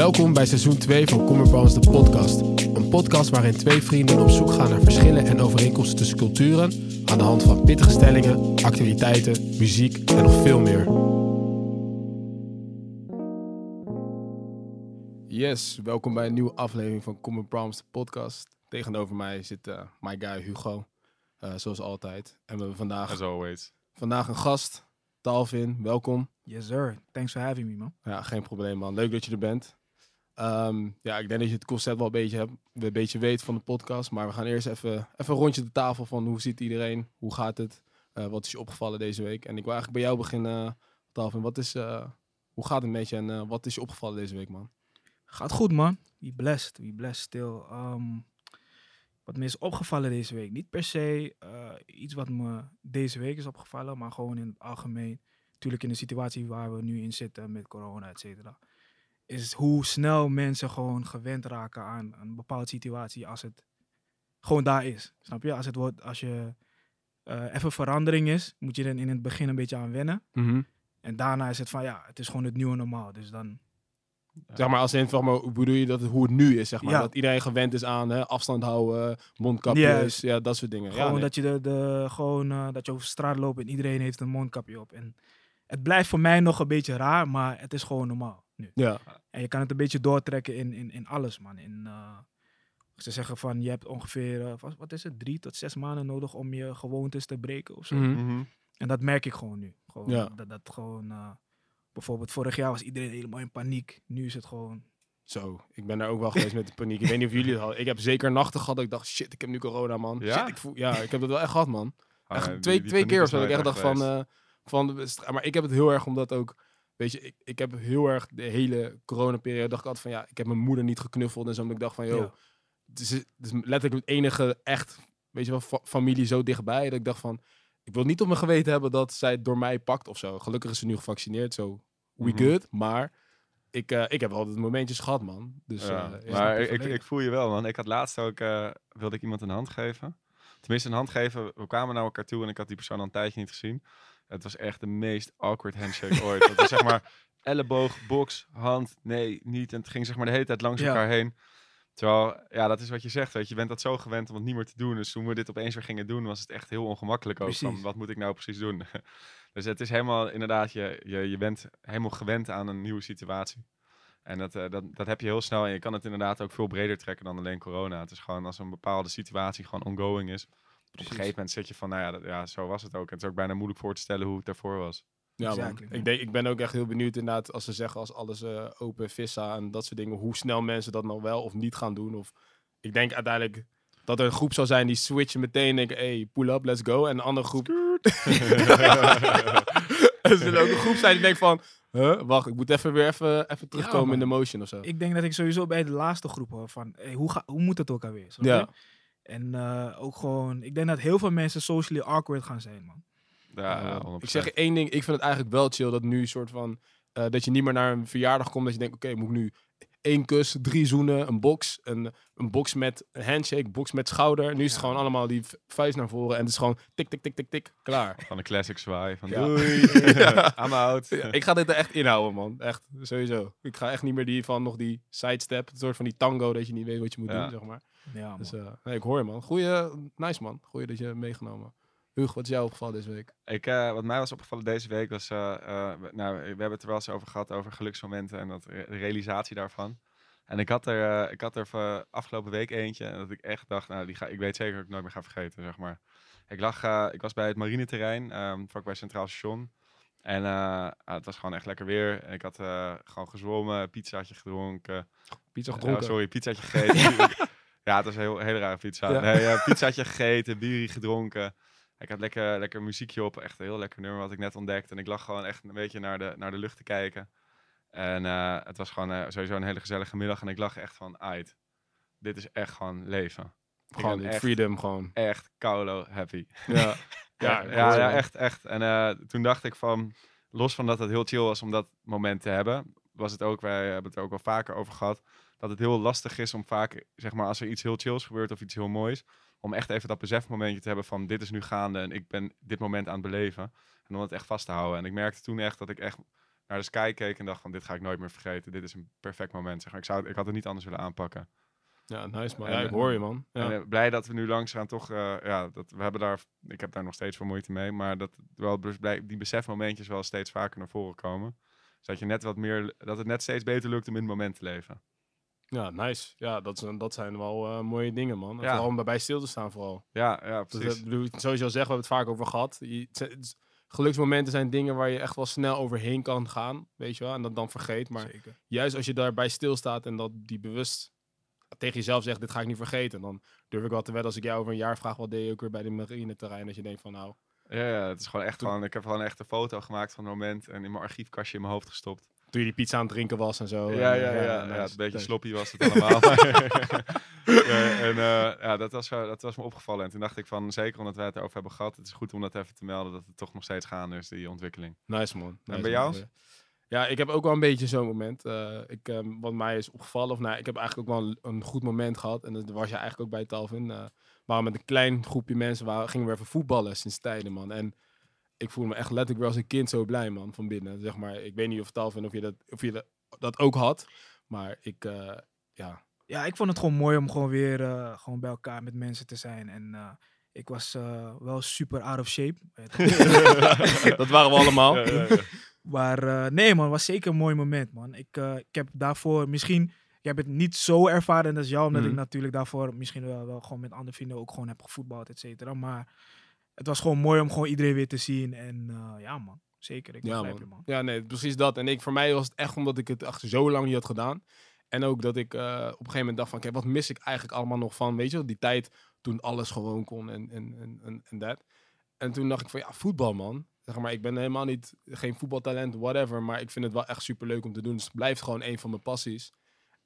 Welkom bij seizoen 2 van Commerbounce de podcast. Een podcast waarin twee vrienden op zoek gaan naar verschillen en overeenkomsten tussen culturen aan de hand van pittige stellingen, activiteiten, muziek en nog veel meer. Yes, welkom bij een nieuwe aflevering van Common Promise de podcast. Tegenover mij zit uh, my guy Hugo, uh, zoals altijd. En we hebben vandaag, As always. vandaag een gast, Talvin. Welkom. Yes, sir. Thanks for having me, man. Ja, geen probleem man. Leuk dat je er bent. Um, ja, ik denk dat je het concept wel een beetje, een beetje weet van de podcast. Maar we gaan eerst even, even een rondje de tafel van hoe ziet iedereen? Hoe gaat het? Uh, wat is je opgevallen deze week? En ik wil eigenlijk bij jou beginnen, Talvin. Wat is, uh, hoe gaat het met je en wat is je opgevallen deze week, man? Gaat goed, man. Wie blessed. Wie blessed stil. Um, wat me is opgevallen deze week. Niet per se iets wat me deze week is opgevallen, maar gewoon in het algemeen. Natuurlijk in de situatie waar we nu in zitten met corona, et cetera is hoe snel mensen gewoon gewend raken aan een bepaalde situatie als het gewoon daar is. Snap je? Als het wordt, als je uh, even verandering is, moet je er in het begin een beetje aan wennen. Mm -hmm. En daarna is het van ja, het is gewoon het nieuwe normaal. Dus dan. Zeg maar, als in van, maar, bedoel je dat het, hoe het nu is, zeg maar. Ja. Dat iedereen gewend is aan hè, afstand houden, mondkapjes, ja, dat soort dingen. Gewoon ja, nee. dat je de, de gewoon uh, dat je over straat loopt en iedereen heeft een mondkapje op. En het blijft voor mij nog een beetje raar, maar het is gewoon normaal. Nu. Ja. En je kan het een beetje doortrekken in, in, in alles, man. In, uh, ze zeggen van, je hebt ongeveer, uh, wat, wat, is het, drie tot zes maanden nodig om je gewoontes te breken of zo. Mhm. Mm -hmm. En dat merk ik gewoon nu. Gewoon, Ja. dat, dat gewoon, uh, bijvoorbeeld vorig jaar was iedereen helemaal in paniek. Nu is het gewoon... Zo, ik ben daar ook wel geweest met de paniek. Ik weet niet of jullie het hadden. Ik heb zeker nachten gehad dat ik dacht, shit, ik heb nu corona, man. Ja? Shit, ik, voel, ja, ik heb dat wel echt gehad, man. Ah, Echt twee die twee keer of is zo. Dat ik echt dacht van, geweest. eh, van de stra- maar ik heb het heel erg omdat ook, weet je, ik, ik heb heel erg de hele coronaperiode dacht ik altijd van, ja, ik heb mijn moeder niet geknuffeld en zo. Omdat ik dacht van, joh, Ja. het, is, het is letterlijk het enige echt, weet je wel, fa- familie zo dichtbij. Dat ik dacht van, ik wil niet op mijn geweten hebben dat zij het door mij pakt of zo. Gelukkig is ze nu gevaccineerd, zo we Mhm. good. Maar ik, eh, ik heb altijd momentjes gehad, man. Dus, Ja, eh, maar ik, ik voel je wel, man. Ik had laatst ook, eh, wilde ik iemand een hand geven. Tenminste, een hand geven. We kwamen naar elkaar toe en ik had die persoon al een tijdje niet gezien. Het was echt de meest awkward handshake ooit. Het was zeg maar elleboog, box, hand, nee, niet. En het ging zeg maar de hele tijd langs Ja. elkaar heen. Terwijl, ja, dat is wat je zegt, weet je. Je bent dat zo gewend om het niet meer te doen. Dus toen we dit opeens weer gingen doen, was het echt heel ongemakkelijk ook. Van, wat moet ik nou precies doen? dus het is helemaal, inderdaad, je, je, je bent helemaal gewend aan een nieuwe situatie. En dat, eh, dat, dat heb je heel snel. En je kan het inderdaad ook veel breder trekken dan alleen corona. Het is gewoon als een bepaalde situatie gewoon ongoing is. Op een gegeven moment zit je van, nou ja, dat, ja, zo was het ook. En het is ook bijna moeilijk voor te stellen hoe het daarvoor was. Ja, man. Exactly, man. Ik, denk, ik ben ook echt heel benieuwd inderdaad als ze zeggen als alles eh, open vissa en dat soort dingen, hoe snel mensen dat nou wel of niet gaan doen. Of ik denk uiteindelijk dat er een groep zou zijn die switchen meteen en denken, hey, pull up, let's go. En een andere groep... er zullen ook een groep zijn die denkt van, huh, wacht, ik moet even weer even, even terugkomen in de motion of zo. Ik denk dat ik sowieso bij de laatste groep hoor van, hey, hoe, ga, hoe moet het ook alweer? snap Ja. je? En eh, ook gewoon, ik denk dat heel veel mensen socially awkward gaan zijn, man. Ja, ja, 100%. ik zeg één ding, ik vind het eigenlijk wel chill dat nu soort van, eh, dat je niet meer naar een verjaardag komt dat je denkt, oké, moet ik nu één kus, drie zoenen, een box, een, een box met een handshake, box met schouder. Nu is het Ja. gewoon allemaal die vuist naar voren en het is gewoon tik, tik, tik, tik, tik, klaar. Van een classic zwaai. Van Ja. doei, I'm out. Ja, ik ga dit er echt inhouden, man. Echt, sowieso. Ik ga echt niet meer die van nog die sidestep, een soort van die tango dat je niet weet wat je moet Ja. doen, zeg maar. Ja, man. Dus eh, nee, ik hoor je, man. Goeie, nice, man. Goeie dat je hebt meegenomen. Hugo, wat is jou opgevallen deze week? Ik, eh, wat mij was opgevallen deze week was, eh, eh, we- nou, we hebben het er wel eens over gehad, over geluksmomenten en dat, re- de realisatie daarvan. En ik had er, ik had er afgelopen week eentje en dat ik echt dacht, nou, die ga, ik weet zeker dat ik nooit meer ga vergeten, zeg maar. Ik lag, eh, ik was bij het marineterrein, um, vlakbij Centraal Station. En eh, ah, het was gewoon echt lekker weer. En ik had eh, gewoon gezwommen, pizzaatje gedronken. Pizza Oh, gedronken. sorry, pizzaatje gegeten. ja, het was een heel, hele rare pizza. Ja. Nee, eh, pizzaatje gegeten, bierie gedronken. Ik had lekker, lekker muziekje op. Echt een heel lekker nummer wat ik net ontdekt. En ik lag gewoon echt een beetje naar de, naar de lucht te kijken. En eh, het was gewoon eh, sowieso een hele gezellige middag. En ik lag echt van, uit. Dit is echt gewoon leven. Gewoon echt, freedom, gewoon. echt koulo happy. Ja, Ja, ja, echt, echt. En toen dacht ik van, los van dat het heel chill was om dat moment te hebben, was het ook, wij hebben het er ook wel vaker over gehad, dat het heel lastig is om vaak, zeg maar, als er iets heel chills gebeurt of iets heel moois, om echt even dat besefmomentje te hebben van, dit is nu gaande en ik ben dit moment aan het beleven. En om het echt vast te houden. En ik merkte toen echt dat ik echt naar de sky keek en dacht van dit ga ik nooit meer vergeten. Dit is een perfect moment. Zeg maar. ik, zou, ik had het niet anders willen aanpakken. Ja, nice man. En, Ja, ik eh, hoor je man. Ja. En, eh, blij dat we nu langzaam toch, eh, ja, dat, we hebben daar, ik heb daar nog steeds veel moeite mee, maar dat wel die besefmomentjes wel steeds vaker naar voren komen. Zodat je net wat meer, dat het net steeds beter lukt om in het moment te leven. Ja, nice. Ja, dat, zijn- dat zijn wel eh, mooie dingen man. Ja. Vooral om daarbij stil te staan vooral. Ja, ja, Dus, precies. dat, zoals je al zegt, we hebben het vaak over gehad. Je, het zijn- het is- geluksmomenten zijn dingen waar je echt wel snel overheen kan gaan, weet je wel. En dat dan vergeet. Maar Zeker. juist als je daarbij stilstaat en dat die bewust tegen jezelf zegt, dit ga ik niet vergeten. Dan durf ik wel te wedden als ik jou over een jaar vraag, wat deed je ook weer bij de marineterrein? Dat je denkt van nou, Ja, ja, het is gewoon echt gewoon, ik heb gewoon echt een foto gemaakt van het moment en in mijn archiefkastje in mijn hoofd gestopt. Toen je die pizza aan het drinken was en zo. ja, En, ja, eh, ja, nice. ja, een beetje sloppy was het allemaal. Ja, en eh, ja, dat was, dat was me opgevallen. En toen dacht ik van, zeker omdat wij het erover hebben gehad, het is goed om dat even te melden, dat het toch nog steeds gaande is, die ontwikkeling. Nice man. Nice, bij man. jou? Ja, ik heb ook wel een beetje zo'n moment. eh, ik, ehm, wat mij is opgevallen, of nou, ik heb eigenlijk ook wel een, een goed moment gehad. En dat was je eigenlijk ook bij Talvin. eh maar met een klein groepje mensen waren, gingen we even voetballen sinds tijden, man. En ik voel me echt letterlijk weer als een kind zo blij, man, van binnen. Zeg maar, ik weet niet of Talvin, of je dat, of je dat, dat ook had. Maar ik, eh, ja, Ja, ik vond het gewoon mooi om gewoon weer eh, gewoon bij elkaar met mensen te zijn. En eh, ik was eh, wel super out of shape. dat waren we allemaal. Ja, ja, ja. Maar eh, nee man, het was zeker een mooi moment man. Ik, eh, ik heb daarvoor misschien, ik heb het niet zo ervaren als jou, omdat Mhm. ik natuurlijk daarvoor misschien wel, wel gewoon met andere vrienden ook gewoon heb gevoetbald, et cetera. Maar het was gewoon mooi om gewoon iedereen weer te zien. En eh, ja man, zeker. Ik Ja, begrijp man. je man. Ja, nee, precies dat. En ik, voor mij was het echt omdat ik het echt zo lang niet had gedaan. En ook dat ik eh, op een gegeven moment dacht van, kijk, wat mis ik eigenlijk allemaal nog van, weet je die tijd toen alles gewoon kon en, en, en, en, dat. En toen dacht ik van, ja, voetbal man. Zeg maar, ik ben helemaal niet, geen voetbaltalent, whatever, maar ik vind het wel echt super leuk om te doen. Dus het blijft gewoon een van mijn passies.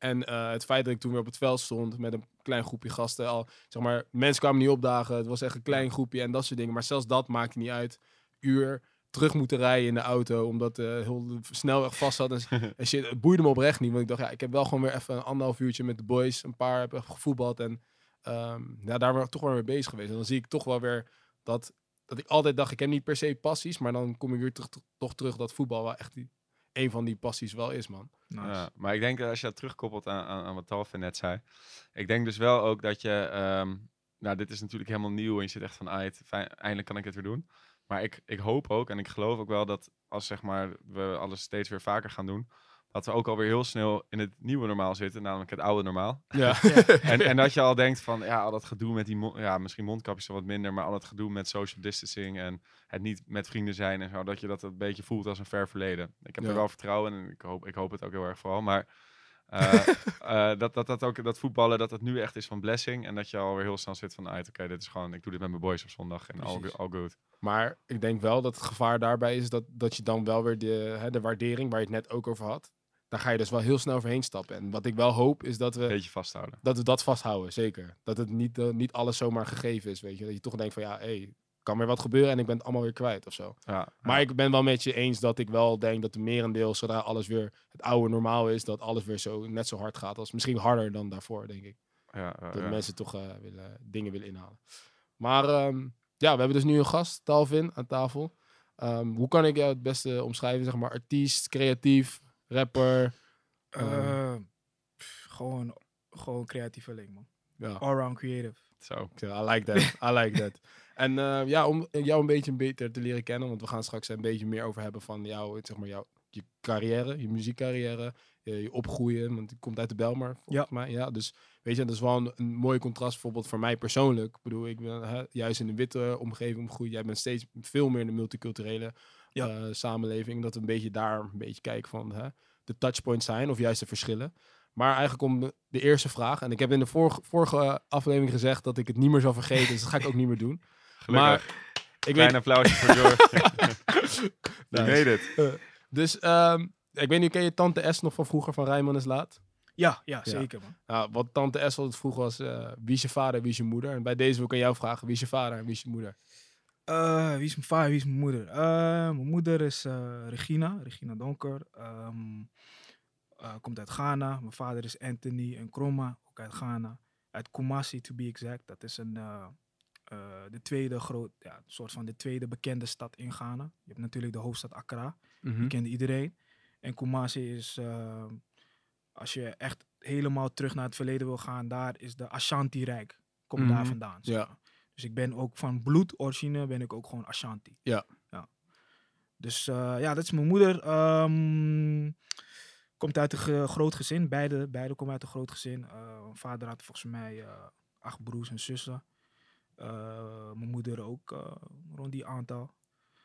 En eh, het feit dat ik toen weer op het veld stond met een klein groepje gasten, al, zeg maar, mensen kwamen niet opdagen, het was echt een klein groepje en dat soort dingen. Maar zelfs dat maakte niet uit. Uur, terug moeten rijden in de auto, omdat eh heel de snelweg vast zat. En, en shit, het boeide me oprecht niet, want ik dacht, ja, ik heb wel gewoon weer even een anderhalf uurtje met de boys, een paar heb gevoetbald en ehm, ja, daar ben ik toch wel mee bezig geweest. En dan zie ik toch wel weer dat, dat ik altijd dacht, ik heb niet per se passies, maar dan kom ik weer terug, toch terug dat voetbal wel echt die, een van die passies wel is, man. Nice. Ja, maar ik denk dat als je dat terugkoppelt aan, aan, aan wat Talfe net zei. Ik denk dus wel ook dat je. ehm, nou, dit is natuurlijk helemaal nieuw en je zit echt van. "Aight, fijn, eindelijk kan ik het weer doen. Maar ik, ik hoop ook en ik geloof ook wel dat als zeg maar, we alles steeds weer vaker gaan doen. Dat we ook alweer heel snel in het nieuwe normaal zitten, namelijk het oude normaal. Ja, En, en dat je al denkt van, ja, al dat gedoe met die, ja, misschien mondkapjes wat minder, maar al dat gedoe met social distancing en het niet met vrienden zijn en zo, dat je dat een beetje voelt als een ver verleden. Ik heb Ja. er wel vertrouwen in en ik hoop, ik hoop het ook heel erg vooral, maar eh, eh, dat, dat, dat ook, dat voetballen, dat het nu echt is van blessing en dat je alweer heel snel zit van, uit, oké, dit is gewoon, ik doe dit met mijn boys op zondag en all, Precies. all good. Maar ik denk wel dat het gevaar daarbij is dat, dat je dan wel weer de, hè, de waardering, waar je het net ook over had, daar ga je dus wel heel snel overheen stappen. En wat ik wel hoop, is dat we beetje vasthouden. dat, we dat vasthouden, zeker. Dat het niet, eh, niet alles zomaar gegeven is, weet je. Dat je toch denkt van, ja, hé, kan weer wat gebeuren en ik ben het allemaal weer kwijt of zo. Ja, Maar ja, ik ben wel met je eens dat ik wel denk dat de merendeel, zodra alles weer het oude normaal is, dat alles weer zo net zo hard gaat als misschien harder dan daarvoor, denk ik. ja, Dat mensen toch eh, willen, dingen willen inhalen. Maar ehm, ja, we hebben dus nu een gast, Talvin, aan tafel. Ehm, hoe kan ik jou het beste omschrijven? Zeg maar artiest, creatief, rapper. Eh, pff, gewoon, gewoon creatieveling man. Ja, Allround creative. Zo. I like that. I like that. En eh, ja, om jou een beetje beter te leren kennen, want we gaan straks een beetje meer over hebben van jou, zeg maar, jouw je carrière, je muziekcarrière, je, je opgroeien, want je komt uit de Belmar, volgens Ja. mij. Ja, dus weet je, dat is wel een, een mooi contrast bijvoorbeeld voor mij persoonlijk. Ik bedoel, ik ben hè, juist in een witte omgeving opgegroeid. Jij bent steeds veel meer in de multiculturele Ja. eh, samenleving. Dat we een beetje daar een beetje kijken van hè, de touchpoints zijn of juist de verschillen. Maar eigenlijk om de, eerste vraag. En ik heb in de vorige, vorige aflevering gezegd dat ik het niet meer zou vergeten. dus dat ga ik ook niet meer doen. Gelukkig. Maar ik Klein weet, applausje voor George. Je Nice. weet het. dus ehm, ik weet niet, ken je Tante S nog van vroeger van Rijman is Laat? Ja, ja, zeker man. Nou, wat Tante S altijd vroeg was, eh, wie is je vader, wie is je moeder? En bij deze wil ik aan jou vragen, wie is je vader en wie is je moeder? Eh, wie is mijn vader, wie is mijn moeder? Eh, mijn moeder is eh, Regina, Regina Donker. Eh, komt uit Ghana. Mijn vader is Anthony Nkrumah, ook uit Ghana. Uit Kumasi, to be exact. Dat is een, de tweede groot, ja, soort van de tweede bekende stad in Ghana. Je hebt natuurlijk de hoofdstad Accra, die kende iedereen. En Kumasi is, als je echt helemaal terug naar het verleden wil gaan, daar is de Ashanti-rijk. Komt daar Mhm. vandaan. Ja. Dus ik ben ook van bloed, origine, ben ik ook gewoon Ashanti. Ja. ja. Dus eh, ja, dat is mijn moeder. Ehm, komt uit een ge- groot gezin. Beide, beide komen uit een groot gezin. Eh, mijn vader had volgens mij eh, acht broers en zussen. Mijn moeder ook rond die aantal.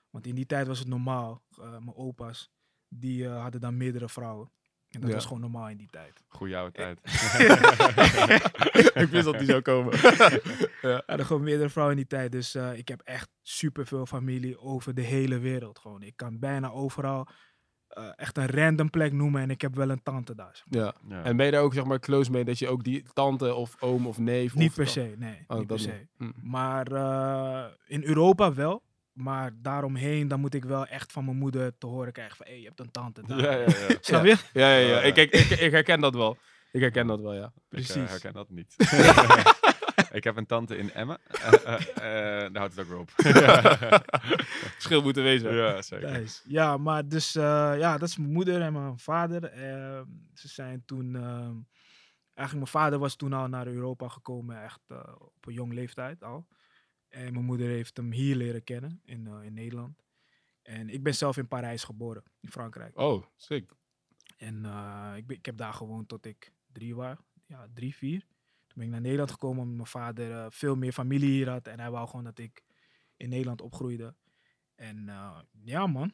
Want in die tijd was het normaal. Mijn opa's, die hadden dan meerdere vrouwen. En dat Ja. was gewoon normaal in die tijd. Goeie oude tijd. ik wist dat die zou komen. Ja, hadden gewoon meerdere vrouwen in die tijd. Dus eh, ik heb echt superveel familie over de hele wereld. Gewoon. Ik kan bijna overal eh, echt een random plek noemen. En ik heb wel een tante daar. zeg maar. ja. Ja. En ben je daar ook zeg maar close mee dat je ook die tante of oom of neef... Niet of per se, nee. Oh, niet per se. niet. Hm. Maar eh, in Europa wel. Maar daaromheen, dan moet ik wel echt van mijn moeder te horen krijgen van... Hé, je hebt een tante daar. ja, ja, ja. Snap je? Ja, ja, ja. Ja. Ik, ik, ik, ik herken dat wel. Ik herken dat wel, ja. Ik Precies. eh, herken dat niet. ik heb een tante in Emmen. Eh, eh, eh, daar houdt het ook weer op. Verschil moeten wezen. ja, zeker. Nice. Ja, maar dus eh, ja, dat is mijn moeder en mijn vader. Ehm, ze zijn toen, ehm, eigenlijk mijn vader was toen al naar Europa gekomen, echt eh, op een jong leeftijd al. En mijn moeder heeft hem hier leren kennen in, eh, in Nederland. En ik ben zelf in Parijs geboren, in Frankrijk. Oh, sick. En eh, ik, ben, ik heb daar gewoond tot ik drie was. Ja, drie, vier. Toen ben ik naar Nederland gekomen omdat mijn vader eh, veel meer familie hier had. En hij wou gewoon dat ik in Nederland opgroeide. En eh, ja, man.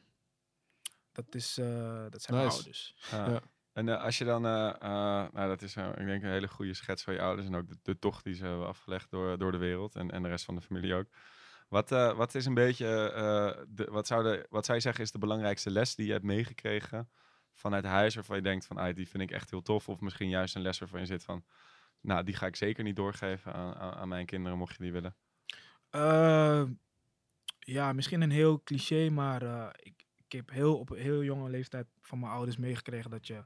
Dat, is, eh, dat zijn mijn ouders. Ja. Ja. En eh, als je dan, eh, eh, nou dat is ik denk een hele goede schets van je ouders en ook de, tocht die ze hebben afgelegd door, door de wereld en, en de rest van de familie ook. Wat, wat is een beetje, wat, zou de, wat zou je zeggen is de belangrijkste les die je hebt meegekregen vanuit huis waarvan je denkt van, ah, die vind ik echt heel tof of misschien juist een les waarvan je zit van, nou die ga ik zeker niet doorgeven aan, aan, mijn kinderen mocht je die willen. Ja, misschien een heel cliché, maar ik, ik heb heel, op heel jonge leeftijd van mijn ouders meegekregen dat je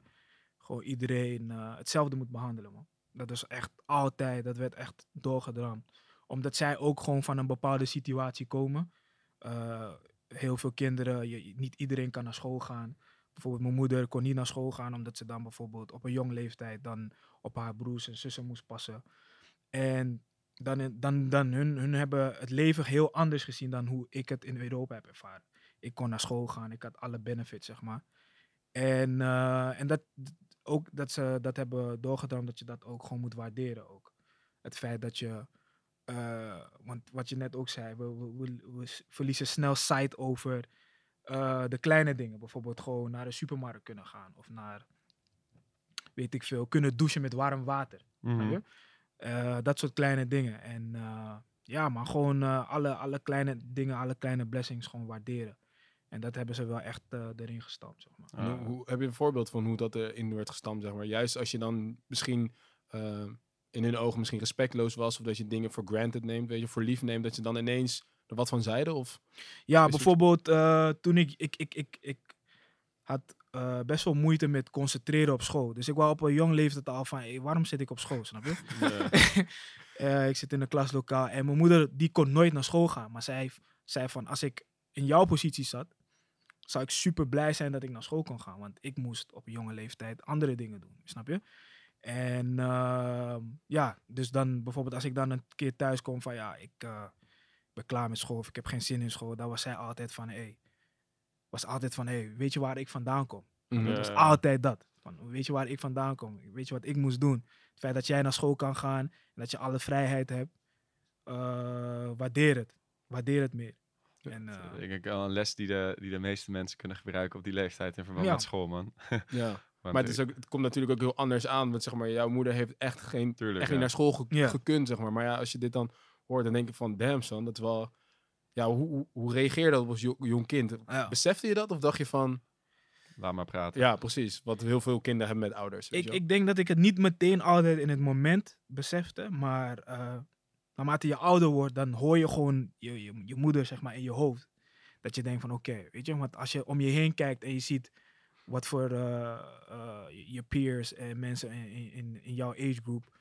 gewoon iedereen eh, hetzelfde moet behandelen, man. Dat is echt altijd, dat werd echt doorgedramd. Omdat zij ook gewoon van een bepaalde situatie komen. Eh, heel veel kinderen, je, niet iedereen kan naar school gaan. Bijvoorbeeld mijn moeder kon niet naar school gaan omdat ze dan bijvoorbeeld op een jong leeftijd dan op haar broers en zussen moest passen. En dan, dan, dan hun, hun hebben het leven heel anders gezien dan hoe ik het in Europa heb ervaren. Ik kon naar school gaan, ik had alle benefits, zeg maar. En, eh, en dat, ook dat ze dat hebben doorgedramd, dat je dat ook gewoon moet waarderen ook. Het feit dat je, eh, want wat je net ook zei, we, we, we- we s- verliezen snel sight over eh, de kleine dingen. Bijvoorbeeld gewoon naar de supermarkt kunnen gaan of naar, weet ik veel, kunnen douchen met warm water. Mhm. Eh, dat soort kleine dingen. En ja, maar gewoon alle, alle kleine dingen, alle kleine blessings gewoon waarderen. En dat hebben ze wel echt eh, erin gestampt, zeg maar. Ah. hoe, heb je een voorbeeld van hoe dat erin werd gestampt, zeg maar? Juist als je dan misschien eh, in hun ogen misschien respectloos was, of dat je dingen voor granted neemt, weet je, voor lief neemt, dat je dan ineens er wat van zeiden? Of Ja, bijvoorbeeld eh, toen ik, ik, ik, ik, ik had eh, best wel moeite met concentreren op school. Dus ik wou op een jong leeftijd al van, hey, waarom zit ik op school, snap je? Eh, ik zit in een klaslokaal en mijn moeder die kon nooit naar school gaan. Maar zij zei van, als ik in jouw positie zat, zou ik super blij zijn dat ik naar school kon gaan. Want ik moest op een jonge leeftijd andere dingen doen, snap je? En ehm, ja, dus dan bijvoorbeeld als ik dan een keer thuis kom van, ja, ik eh, ben klaar met school of ik heb geen zin in school. Dan was zij altijd van, hé, hey, was altijd van, hé, hey, weet je waar ik vandaan kom? Het was Ja. altijd dat. Van, weet je waar ik vandaan kom? Weet je wat ik moest doen? Het feit dat jij naar school kan gaan en dat je alle vrijheid hebt, eh, waardeer het. Waardeer het meer. En, eh, denk ik wel een les die de, die de meeste mensen kunnen gebruiken op die leeftijd in verband Ja. met school, man. ja. Maar het, is ik- ook, het komt natuurlijk ook heel anders aan, want zeg maar, jouw moeder heeft echt, geen, Tuurlijk, echt ja. niet naar school ge- Ja. gekund, zeg maar. Maar ja, als je dit dan hoort, dan denk je van, damn son, dat is wel... Ja, hoe, hoe, hoe reageer je dat als jo- jong kind? ja. Besefte je dat of dacht je van, Laat maar praten. ja, precies, wat heel veel kinderen hebben met ouders. Ik, ik denk dat ik het niet meteen altijd in het moment besefte, maar eh, naarmate je ouder wordt, dan hoor je gewoon je, je, je moeder zeg maar in je hoofd. Dat je denkt van oké, weet je, want als je om je heen kijkt en je ziet wat voor eh, eh, je peers en mensen in, in, in jouw age group,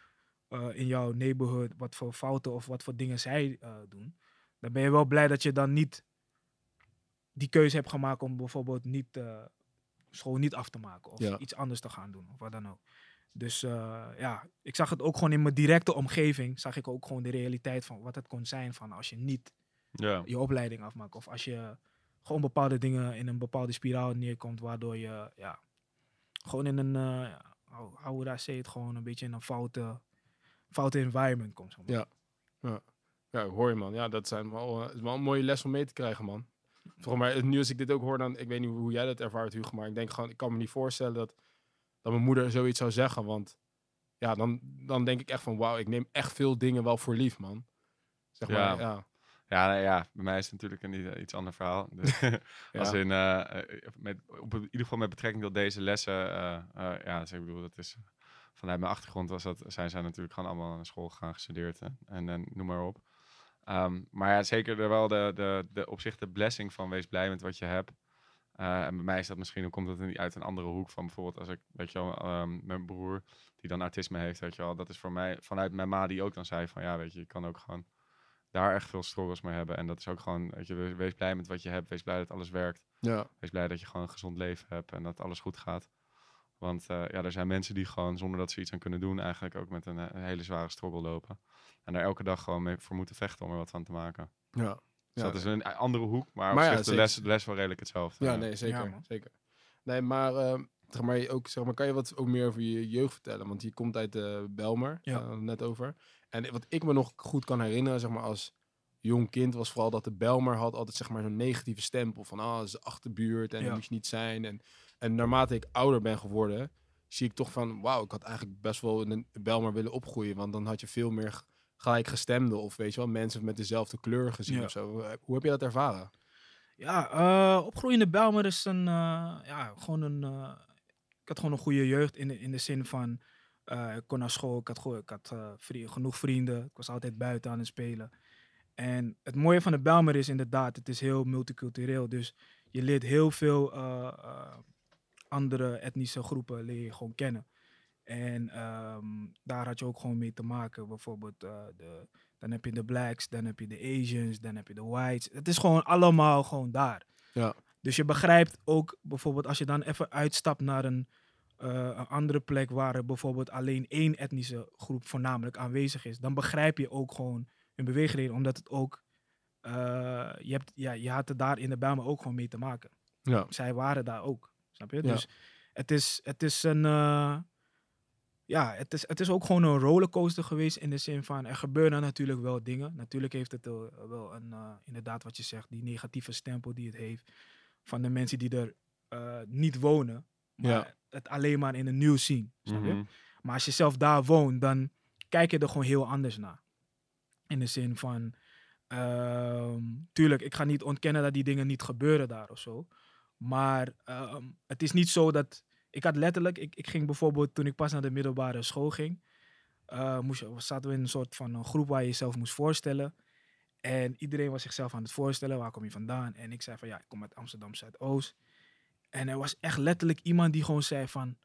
eh, in jouw neighborhood, wat voor fouten of wat voor dingen zij doen, dan ben je wel blij dat je dan niet die keuze hebt gemaakt om bijvoorbeeld niet school niet af te maken of Ja. iets anders te gaan doen of wat dan ook. Dus eh, ja, ik zag het ook gewoon in mijn directe omgeving, zag ik ook gewoon de realiteit van wat het kon zijn van als je niet Ja. je opleiding afmaakt of als je gewoon bepaalde dingen in een bepaalde spiraal neerkomt waardoor je ja, gewoon in een, eh, ja, how, how would I say it, gewoon een beetje in een foute, foute environment komt. zeg maar. Ja. Ja, hoor je man. Ja, dat zijn wel, eh, is wel een mooie les om mee te krijgen, man. Volgens mij, nu als ik dit ook hoor, dan, ik weet niet hoe jij dat ervaart, Hugo, maar ik denk gewoon, ik kan me niet voorstellen dat, dat mijn moeder zoiets zou zeggen, want ja, dan, dan denk ik echt van, wauw, ik neem echt veel dingen wel voor lief, man. Zeg maar, Ja. ja. Ja, nou ja, bij mij is het natuurlijk een i- iets ander verhaal. Dus, Als Ja. in, eh, eh, met, op, in ieder geval met betrekking tot deze lessen. eh, eh, ja, dus ik bedoel, dat is vanuit mijn achtergrond was dat, zijn zij natuurlijk gewoon allemaal naar school gegaan, gestudeerd en, en, en noem maar op. Ehm, maar ja, zeker er wel de, de, de, op zich de blessing van wees blij met wat je hebt. Eh, en bij mij is dat misschien, hoe komt dat niet uit een andere hoek van bijvoorbeeld als ik, weet je wel, ehm, mijn broer die dan autisme heeft, weet je wel, dat is voor mij vanuit mijn ma die ook dan zei van ja, weet je, je kan ook gewoon daar echt veel struggles mee hebben. En dat is ook gewoon, weet je, we- wees blij met wat je hebt, wees blij dat alles werkt. Ja. Wees blij dat je gewoon een gezond leven hebt en dat alles goed gaat. Want eh, ja, er zijn mensen die gewoon zonder dat ze iets aan kunnen doen, eigenlijk ook met een, eh, een hele zware struggle lopen. En daar elke dag gewoon mee voor moeten vechten om er wat van te maken. Ja. Dus Ja. dat is een andere hoek, maar, Maar op de, les, de les wel redelijk hetzelfde. Ja, nee, zeker. Zeker. Nee, maar, ehm, zeg maar, ook, zeg maar, kan je wat ook meer over je jeugd vertellen? Want je komt uit de Belmer, Ja. eh, net over. En wat ik me nog goed kan herinneren, zeg maar, als jong kind, was vooral dat de Belmer had altijd, zeg maar, zo'n negatieve stempel van, ah, dat is de achterbuurt en Ja. dat moet je niet zijn. En, en naarmate ik ouder ben geworden, zie ik toch van, wauw, ik had eigenlijk best wel in de Belmer willen opgroeien, want dan had je veel meer g- gelijkgestemden of, weet je wel, mensen met dezelfde kleur gezien Ja. of zo. Hoe heb je dat ervaren? Ja, eh opgroeiende Belmer is een, eh, ja, gewoon een, eh, ik had gewoon een goede jeugd in de, in de zin van, eh, ik kon naar school, ik had, ik had eh, vri- genoeg vrienden, ik was altijd buiten aan het spelen. En het mooie van de Belmer is inderdaad, het is heel multicultureel, dus je leert heel veel eh, eh, andere etnische groepen leer je gewoon kennen. En ehm, daar had je ook gewoon mee te maken, bijvoorbeeld eh, de, dan heb je de blacks, dan heb je de Asians, dan heb je de whites. Het is gewoon allemaal gewoon daar. Ja. Dus je begrijpt ook bijvoorbeeld als je dan even uitstapt naar een, eh, een andere plek waar er bijvoorbeeld alleen één etnische groep voornamelijk aanwezig is, dan begrijp je ook gewoon hun beweegreden, omdat het ook, eh, je, hebt, ja, je had er daar in de Bijlmer ook gewoon mee te maken. Ja. Zij waren daar ook, snap je? Ja. Dus het is, het is een, ja, het is, het is ook gewoon een rollercoaster geweest in de zin van, er gebeuren natuurlijk wel dingen. Natuurlijk heeft het wel een, eh, inderdaad wat je zegt, die negatieve stempel die het heeft van de mensen die er eh, niet wonen, maar Ja. het alleen maar in de nieuws zien, snap je? Mhm. Maar als je zelf daar woont, dan kijk je er gewoon heel anders naar. In de zin van, ehm, tuurlijk, ik ga niet ontkennen dat die dingen niet gebeuren daar of zo. Maar ehm, het is niet zo dat. Ik had letterlijk, ik, ik ging bijvoorbeeld toen ik pas naar de middelbare school ging, eh, moest je, zaten we in een soort van een groep waar je jezelf moest voorstellen. En iedereen was zichzelf aan het voorstellen, waar kom je vandaan? En ik zei van ja, ik kom uit Amsterdam Zuidoost. En er was echt letterlijk iemand die gewoon zei van,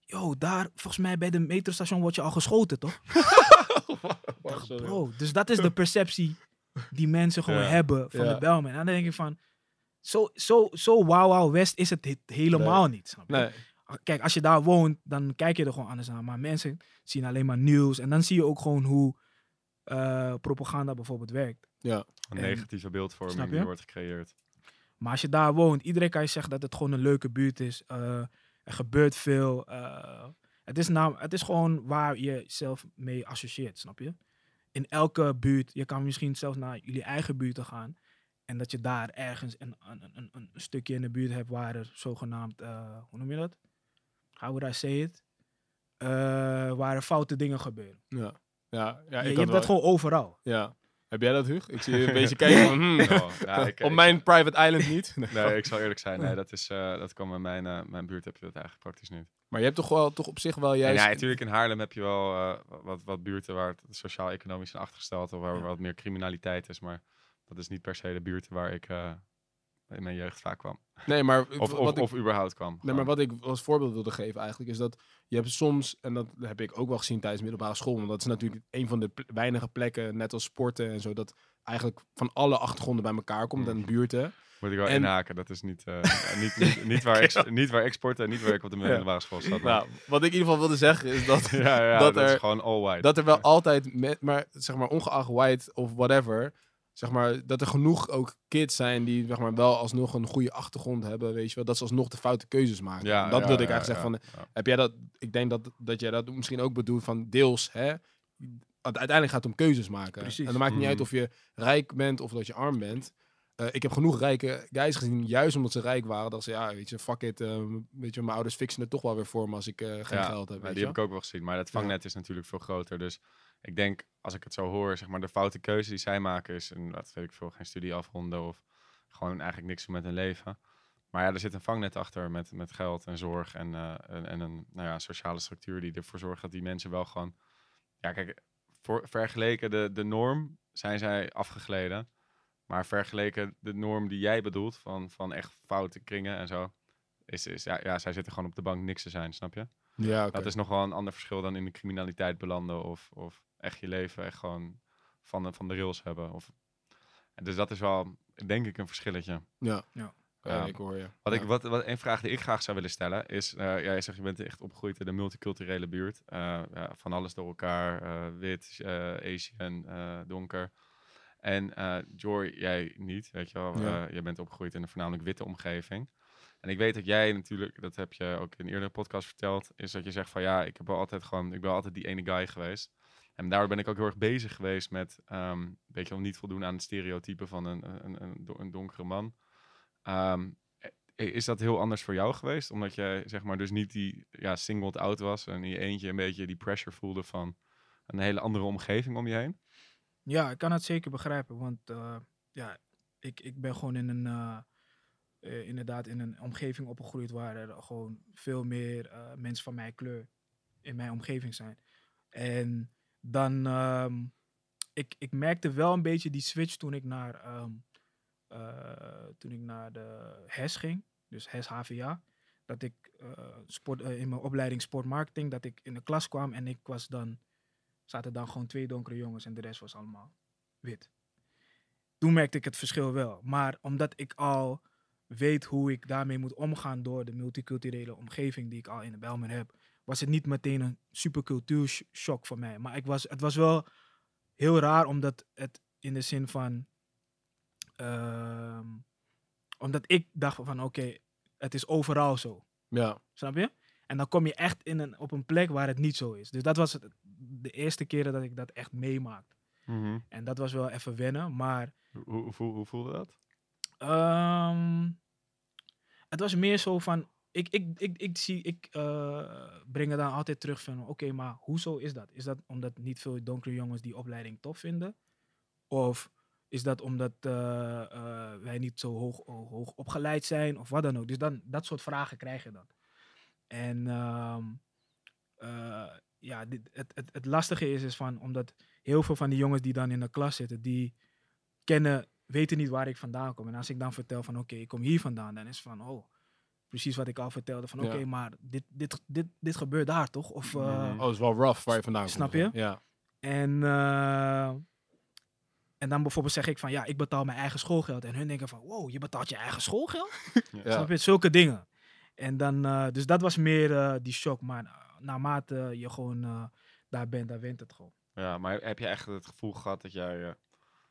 yo, daar, volgens mij bij de metrostation word je al geschoten, toch? Bro, dus dat is de perceptie die mensen gewoon Ja. hebben van Ja. de Belmen. En dan denk ik van, zo, zo, zo wauw wauw west is het he- helemaal niet. Snap je? Nee, Kijk, als je daar woont, dan kijk je er gewoon anders naar. Maar mensen zien alleen maar nieuws. En dan zie je ook gewoon hoe eh, propaganda bijvoorbeeld werkt. Een En- negatieve beeldvorming die wordt gecreëerd. Maar als je daar woont, iedereen kan je zeggen dat het gewoon een leuke buurt is. Eh, er gebeurt veel. eh, het, is nam, het is gewoon waar je zelf mee associeert, snap je? In elke buurt, je kan misschien zelfs naar jullie eigen buurten gaan. En dat je daar ergens een, een, een, een stukje in de buurt hebt waar er zogenaamd, eh, hoe noem je dat? How would I say it? Eh, waar er foute dingen gebeuren. ja. Ja, ja, je ik je had hebt dat gewoon overal. Ja. Heb jij dat, Huug? Ik zie je een beetje kijken van, hmm, Oh, ja, ik- op mijn private island niet. Nee. Ik zal eerlijk zijn. Nee, dat, is, eh, dat kwam in mijn, mijn buurt heb je dat eigenlijk praktisch niet. Maar je hebt toch wel toch op zich wel En juist... ja, natuurlijk in Haarlem heb je wel eh, wat, wat buurten waar het sociaal-economisch in achtergesteld of waar Ja. wat meer criminaliteit is. Maar dat is niet per se de buurten waar ik eh, in mijn jeugd vaak kwam. Nee, maar Of, of, ik- of überhaupt kwam. Nee, Gewoon. maar wat ik als voorbeeld wilde geven eigenlijk, is dat je hebt soms, en dat heb ik ook wel gezien tijdens middelbare school, want dat is natuurlijk een van de weinige plekken, net als sporten en zo, dat eigenlijk van alle achtergronden bij elkaar komt Mm. en buurten. Moet ik wel En- inhaken. Dat is niet, eh, niet, niet, niet, waar ik, niet waar ik en niet waar ik op de middelbare school zat. Nou, wat ik in ieder geval wilde zeggen is dat, ja, ja, dat dat, is er- gewoon all white. dat er wel altijd, met, maar zeg maar ongeacht white of whatever, zeg maar dat er genoeg ook kids zijn die zeg maar wel alsnog een goede achtergrond hebben, weet je wel, dat ze alsnog de foute keuzes maken. ja, dat ja, wilde ik ja, eigenlijk zeggen ja, van, ja. heb jij dat, ik denk dat, dat jij dat misschien ook bedoelt van deels, hè, uiteindelijk gaat het om keuzes maken. Precies. En dan maakt het niet uit Mhm. of je rijk bent of dat je arm bent. Eh, ik heb genoeg rijke guys gezien, juist omdat ze rijk waren, dat ze, ja, weet je, fuck it, eh, weet je, mijn ouders fixen het toch wel weer voor me als ik eh, geen Ja, geld heb, weet die je heb ik ook wel gezien. Maar het vangnet is natuurlijk veel groter. Dus ik denk, als ik het zo hoor, zeg maar, de foute keuze die zij maken is, en dat weet ik veel, geen studie afronden of gewoon eigenlijk niks doen met hun leven. Maar ja, er zit een vangnet achter met, met geld en zorg en, eh, en, en een nou ja, sociale structuur die ervoor zorgt dat die mensen wel gewoon... Ja, kijk, voor, vergeleken de, de norm zijn zij afgegleden. Maar vergeleken de norm die jij bedoelt, van, van echt foute kringen en zo, is, is ja, ja, zij zitten gewoon op de bank niks te zijn, snap je? Ja, oké. Dat is nog wel een ander verschil dan in de criminaliteit belanden of, of echt je leven echt gewoon van de, van de rails hebben. Of, en dus dat is wel, denk ik, een verschilletje. Ja. Ja. Ja, Ja. ik hoor je. Wat Ja. ik, wat, wat, een vraag die ik graag zou willen stellen is, eh, jij zegt je bent echt opgegroeid in een multiculturele buurt. Eh, ja, van alles door elkaar, eh, wit, eh, Asian, eh, donker. En eh Joy, jij niet, weet je wel. Ja. Eh, jij bent opgegroeid in een voornamelijk witte omgeving. En ik weet dat jij natuurlijk, dat heb je ook in een eerdere podcast verteld, is dat je zegt van ja, ik heb wel altijd gewoon, ik ben altijd die ene guy geweest. En daardoor ben ik ook heel erg bezig geweest met, ehm weet je wel, niet voldoen aan het stereotype van een, een, een, een donkere man. Ehm, eh, is dat heel anders voor jou geweest? Omdat je zeg maar dus niet die ja, singled out was en je eentje een beetje die pressure voelde van een hele andere omgeving om je heen? Ja, ik kan het zeker begrijpen. Want eh, ja, ik, ik ben gewoon in een, eh, eh, inderdaad in een omgeving opgegroeid waar er gewoon veel meer mensen van mijn kleur in mijn omgeving zijn. En dan, ehm, ik, ik merkte wel een beetje die switch toen ik naar, ehm, eh, toen ik naar de HES ging, dus HES HVA. Dat ik eh, sport, eh, in mijn opleiding sportmarketing, dat ik in de klas kwam en ik was dan zaten dan gewoon twee donkere jongens en de rest was allemaal wit. Toen merkte ik het verschil wel. Maar omdat ik al weet hoe ik daarmee moet omgaan door de multiculturele omgeving die ik al in de Belmer heb, was het niet meteen een super cultuurshock voor mij. Maar ik was, het was wel heel raar omdat het in de zin van. ehm, omdat ik dacht van oké, het is overal zo. Ja. Snap je? En dan kom je echt in een, op een plek waar het niet zo is. Dus dat was het, de eerste keren dat ik dat echt meemaakte. En dat was wel even wennen. Maar Hoe, hoe, hoe, hoe voelde dat? ehm, het was meer zo van. Ik, ik, ik, ik, zie, ik eh, breng het dan altijd terug van. Oké, maar hoezo is dat? Is dat omdat niet veel donkere jongens die opleiding tof vinden? Of is dat omdat eh, eh, wij niet zo hoog, hoog opgeleid zijn? Of wat dan ook. Dus dan, dat soort vragen krijg je dan. En ehm, eh, ja, het, het, het lastige is, is van, omdat heel veel van die jongens die dan in de klas zitten, die kennen, weten niet waar ik vandaan kom. En als ik dan vertel van oké, ik kom hier vandaan, dan is van oh, precies wat ik al vertelde. Van Ja. oké, maar dit, dit, dit, dit gebeurt daar toch? Of, eh, Mhm. Oh, het is wel rough waar je vandaan komt. Snap je? Ja. En, eh, en dan bijvoorbeeld zeg ik van ja, ik betaal mijn eigen schoolgeld. En hun denken van wow, je betaalt je eigen schoolgeld? Ja. Snap je? Zulke dingen. En dan, eh, dus dat was meer eh, die shock. Maar naarmate je gewoon eh, daar bent, daar wint het gewoon. Ja, maar heb je echt het gevoel gehad dat jij eh,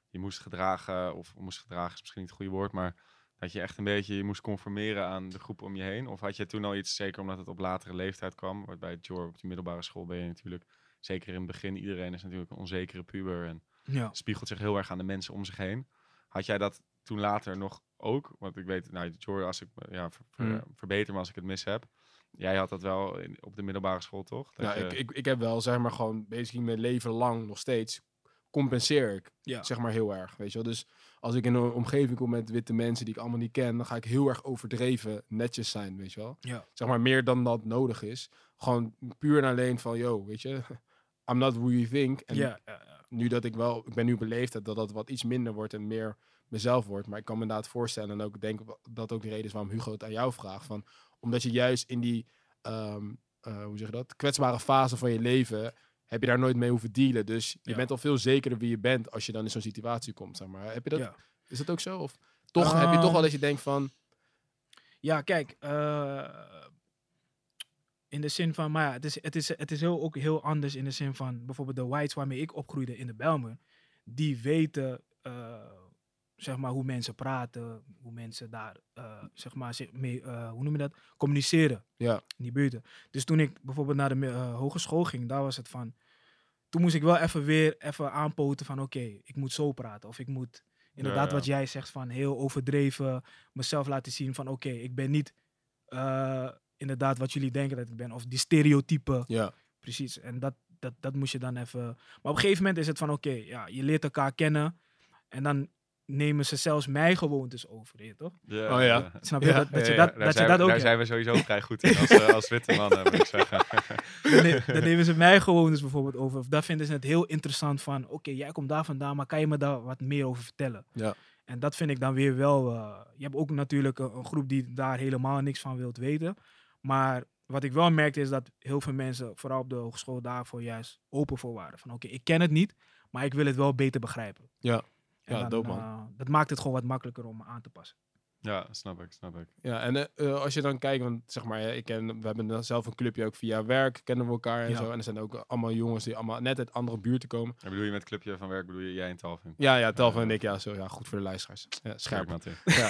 je moest gedragen, of moest gedragen is misschien niet het goede woord, maar dat je echt een beetje je moest conformeren aan de groep om je heen? Of had je toen al iets, zeker omdat het op latere leeftijd kwam, want bij Jor op die middelbare school ben je natuurlijk, zeker in het begin, iedereen is natuurlijk een onzekere puber en Ja. spiegelt zich heel erg aan de mensen om zich heen. Had jij dat toen later nog ook? Want ik weet, nou, Jor, als ik ja, ver- ver- Hmm. verbeter me als ik het mis heb. Jij had dat wel in, op de middelbare school, toch? Dat Ja, je- ik, ik, ik heb wel, zeg maar, gewoon basically mijn leven lang nog steeds compenseer ik, Ja. zeg maar, heel erg, weet je wel. Dus als ik in een omgeving kom met witte mensen die ik allemaal niet ken, dan ga ik heel erg overdreven netjes zijn, weet je wel. Ja. Zeg maar, meer dan dat nodig is. Gewoon puur en alleen van, yo, weet je, I'm not who you think. En ja, nu dat ik wel, ik ben nu beleefd dat dat wat iets minder wordt en meer mezelf wordt. Maar ik kan me inderdaad voorstellen en ook denk dat ook de reden is waarom Hugo het aan jou vraagt. Van, omdat je juist in die, ehm, eh, hoe zeg je dat, kwetsbare fase van je leven heb je daar nooit mee hoeven dealen. Dus je Ja. bent al veel zekerder wie je bent als je dan in zo'n situatie komt, zeg maar. Heb je dat, Ja. Is dat ook zo? Of toch heb je toch wel Ehm, dat je denkt van, Ja, kijk. eh, in de zin van, maar ja, het is, het is, het is heel, ook heel anders in de zin van bijvoorbeeld de whites waarmee ik opgroeide in de Belmer. Die weten, eh, zeg maar, hoe mensen praten, hoe mensen daar, eh, zeg maar, zich mee, eh, hoe noem je dat, communiceren ja, in die buurten. Dus toen ik bijvoorbeeld naar de eh, hogeschool ging, daar was het van, toen moest ik wel even weer even aanpoten van, oké, ik moet zo praten of ik moet inderdaad ja. wat jij zegt van heel overdreven mezelf laten zien van, oké, ik ben niet inderdaad wat jullie denken dat ik ben of die stereotypen. ja, Precies. En dat, dat, dat moest je dan even. Maar op een gegeven moment is het van oké, ja, je leert elkaar kennen. En dan nemen ze zelfs mijn gewoontes over, je toch? Ja, Oh ja. Snap je Ja, dat, dat, je, ja, dat, Daar, dat, je zijn, dat we, ook daar zijn we sowieso vrij goed in als, eh, als witte mannen, moet ik zeggen. Dan, ne- dan nemen ze mijn gewoontes bijvoorbeeld over. Of daar vinden ze het heel interessant van. Oké, jij komt daar vandaan, maar kan je me daar wat meer over vertellen? Ja. En dat vind ik dan weer wel. eh, je hebt ook natuurlijk een, een groep die daar helemaal niks van wilt weten. Maar wat ik wel merkte is dat heel veel mensen, vooral op de hogeschool, daarvoor juist open voor waren. Van oké, ik ken het niet, maar ik wil het wel beter begrijpen. Ja. En Ja, dan, dope, man. eh, dat maakt het gewoon wat makkelijker om aan te passen. Ja, snap ik, snap ik. ja. En eh, eh, als je dan kijkt, want zeg maar, ik ken, we hebben dan zelf een clubje ook via werk, kennen we elkaar en Ja. zo. En er zijn ook allemaal jongens die allemaal net uit andere buurten komen. En bedoel je met clubje van werk, bedoel je jij en Talvin? Ja, ja, Telvan en ik, ja, zo, ja, goed voor de luisteraars. Ja, scherp. Mathieu. Ja.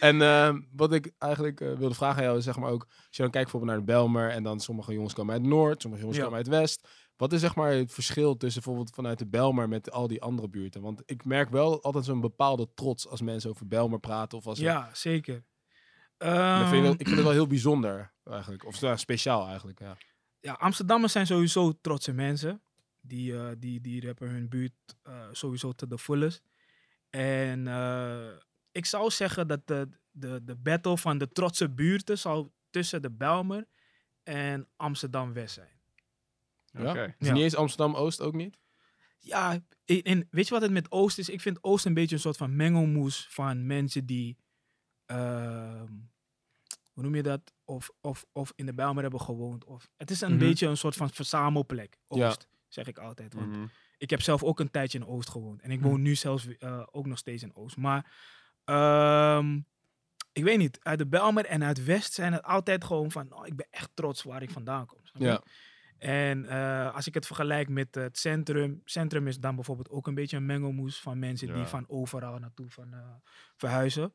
En ehm, wat ik eigenlijk eh, wilde vragen aan jou is zeg maar ook, als je dan kijkt bijvoorbeeld naar de Belmer en dan sommige jongens komen uit Noord, sommige jongens Ja. komen uit West. Wat is zeg maar het verschil tussen bijvoorbeeld vanuit de Belmer met al die andere buurten? Want ik merk wel altijd zo'n bepaalde trots als mensen over Belmer praten of als Ja, zeker. Dat vind ik, Ehm, ik vind het wel heel bijzonder eigenlijk, of ja, speciaal eigenlijk. Ja. ja, Amsterdammers zijn sowieso trotse mensen. Die, eh, die, die rappen hun buurt eh, sowieso te de fullest. En eh, ik zou zeggen dat de, de, de battle van de trotse buurten zou tussen de Belmer en Amsterdam-West zijn. Ja? Ja. niet eens Amsterdam Oost ook niet? Ja, en, en weet je wat het met Oost is? Ik vind Oost een beetje een soort van mengelmoes van mensen die, ehm, hoe noem je dat? Of, of, of in de Bijlmer hebben gewoond. Of, het is een Mhm. beetje een soort van verzamelplek, Ja. Oost, zeg ik altijd. Want Mhm. ik heb zelf ook een tijdje in Oost gewoond. En ik Mhm. woon nu zelfs eh, ook nog steeds in Oost. Maar ehm, ik weet niet, uit de Bijlmer en uit West zijn het altijd gewoon van, oh, ik ben echt trots waar ik vandaan kom. Ja. En eh, als ik het vergelijk met het centrum, centrum is dan bijvoorbeeld ook een beetje een mengelmoes van mensen die van overal naartoe van, eh, verhuizen.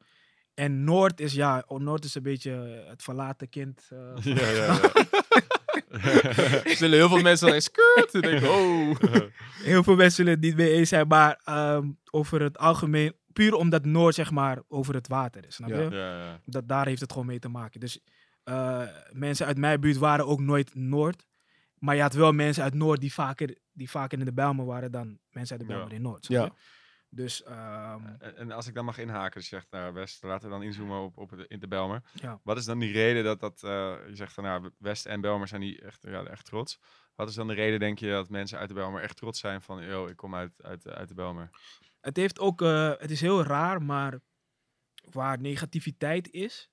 En Noord is ja, oh, Noord is een beetje het verlaten kind. eh, van Ja, ja, ja. Er zullen heel veel mensen dan skirt en denken, oh. Heel veel mensen zullen het niet mee eens zijn, maar ehm, over het algemeen, puur omdat Noord zeg maar over het water is, snap Ja. je? ja, ja. Dat, daar heeft het gewoon mee te maken. Dus eh, mensen uit mijn buurt waren ook nooit Noord. Maar je had wel mensen uit Noord die vaker, die vaker in de Bijlmer waren dan mensen uit de Ja. Bijlmer in Noord. Ja. Dus ehm, En, en als ik dan mag inhaken, dus je zegt naar West, laten we dan inzoomen op, op het, in de Belmer. ja. Wat is dan die reden dat dat, eh, je zegt van nou, West en Belmer zijn die echt, ja, echt trots. Wat is dan de reden, denk je, dat mensen uit de Belmer echt trots zijn van, yo, ik kom uit, uit, uit de Belmer? Het heeft ook, eh, het is heel raar, maar waar negativiteit is,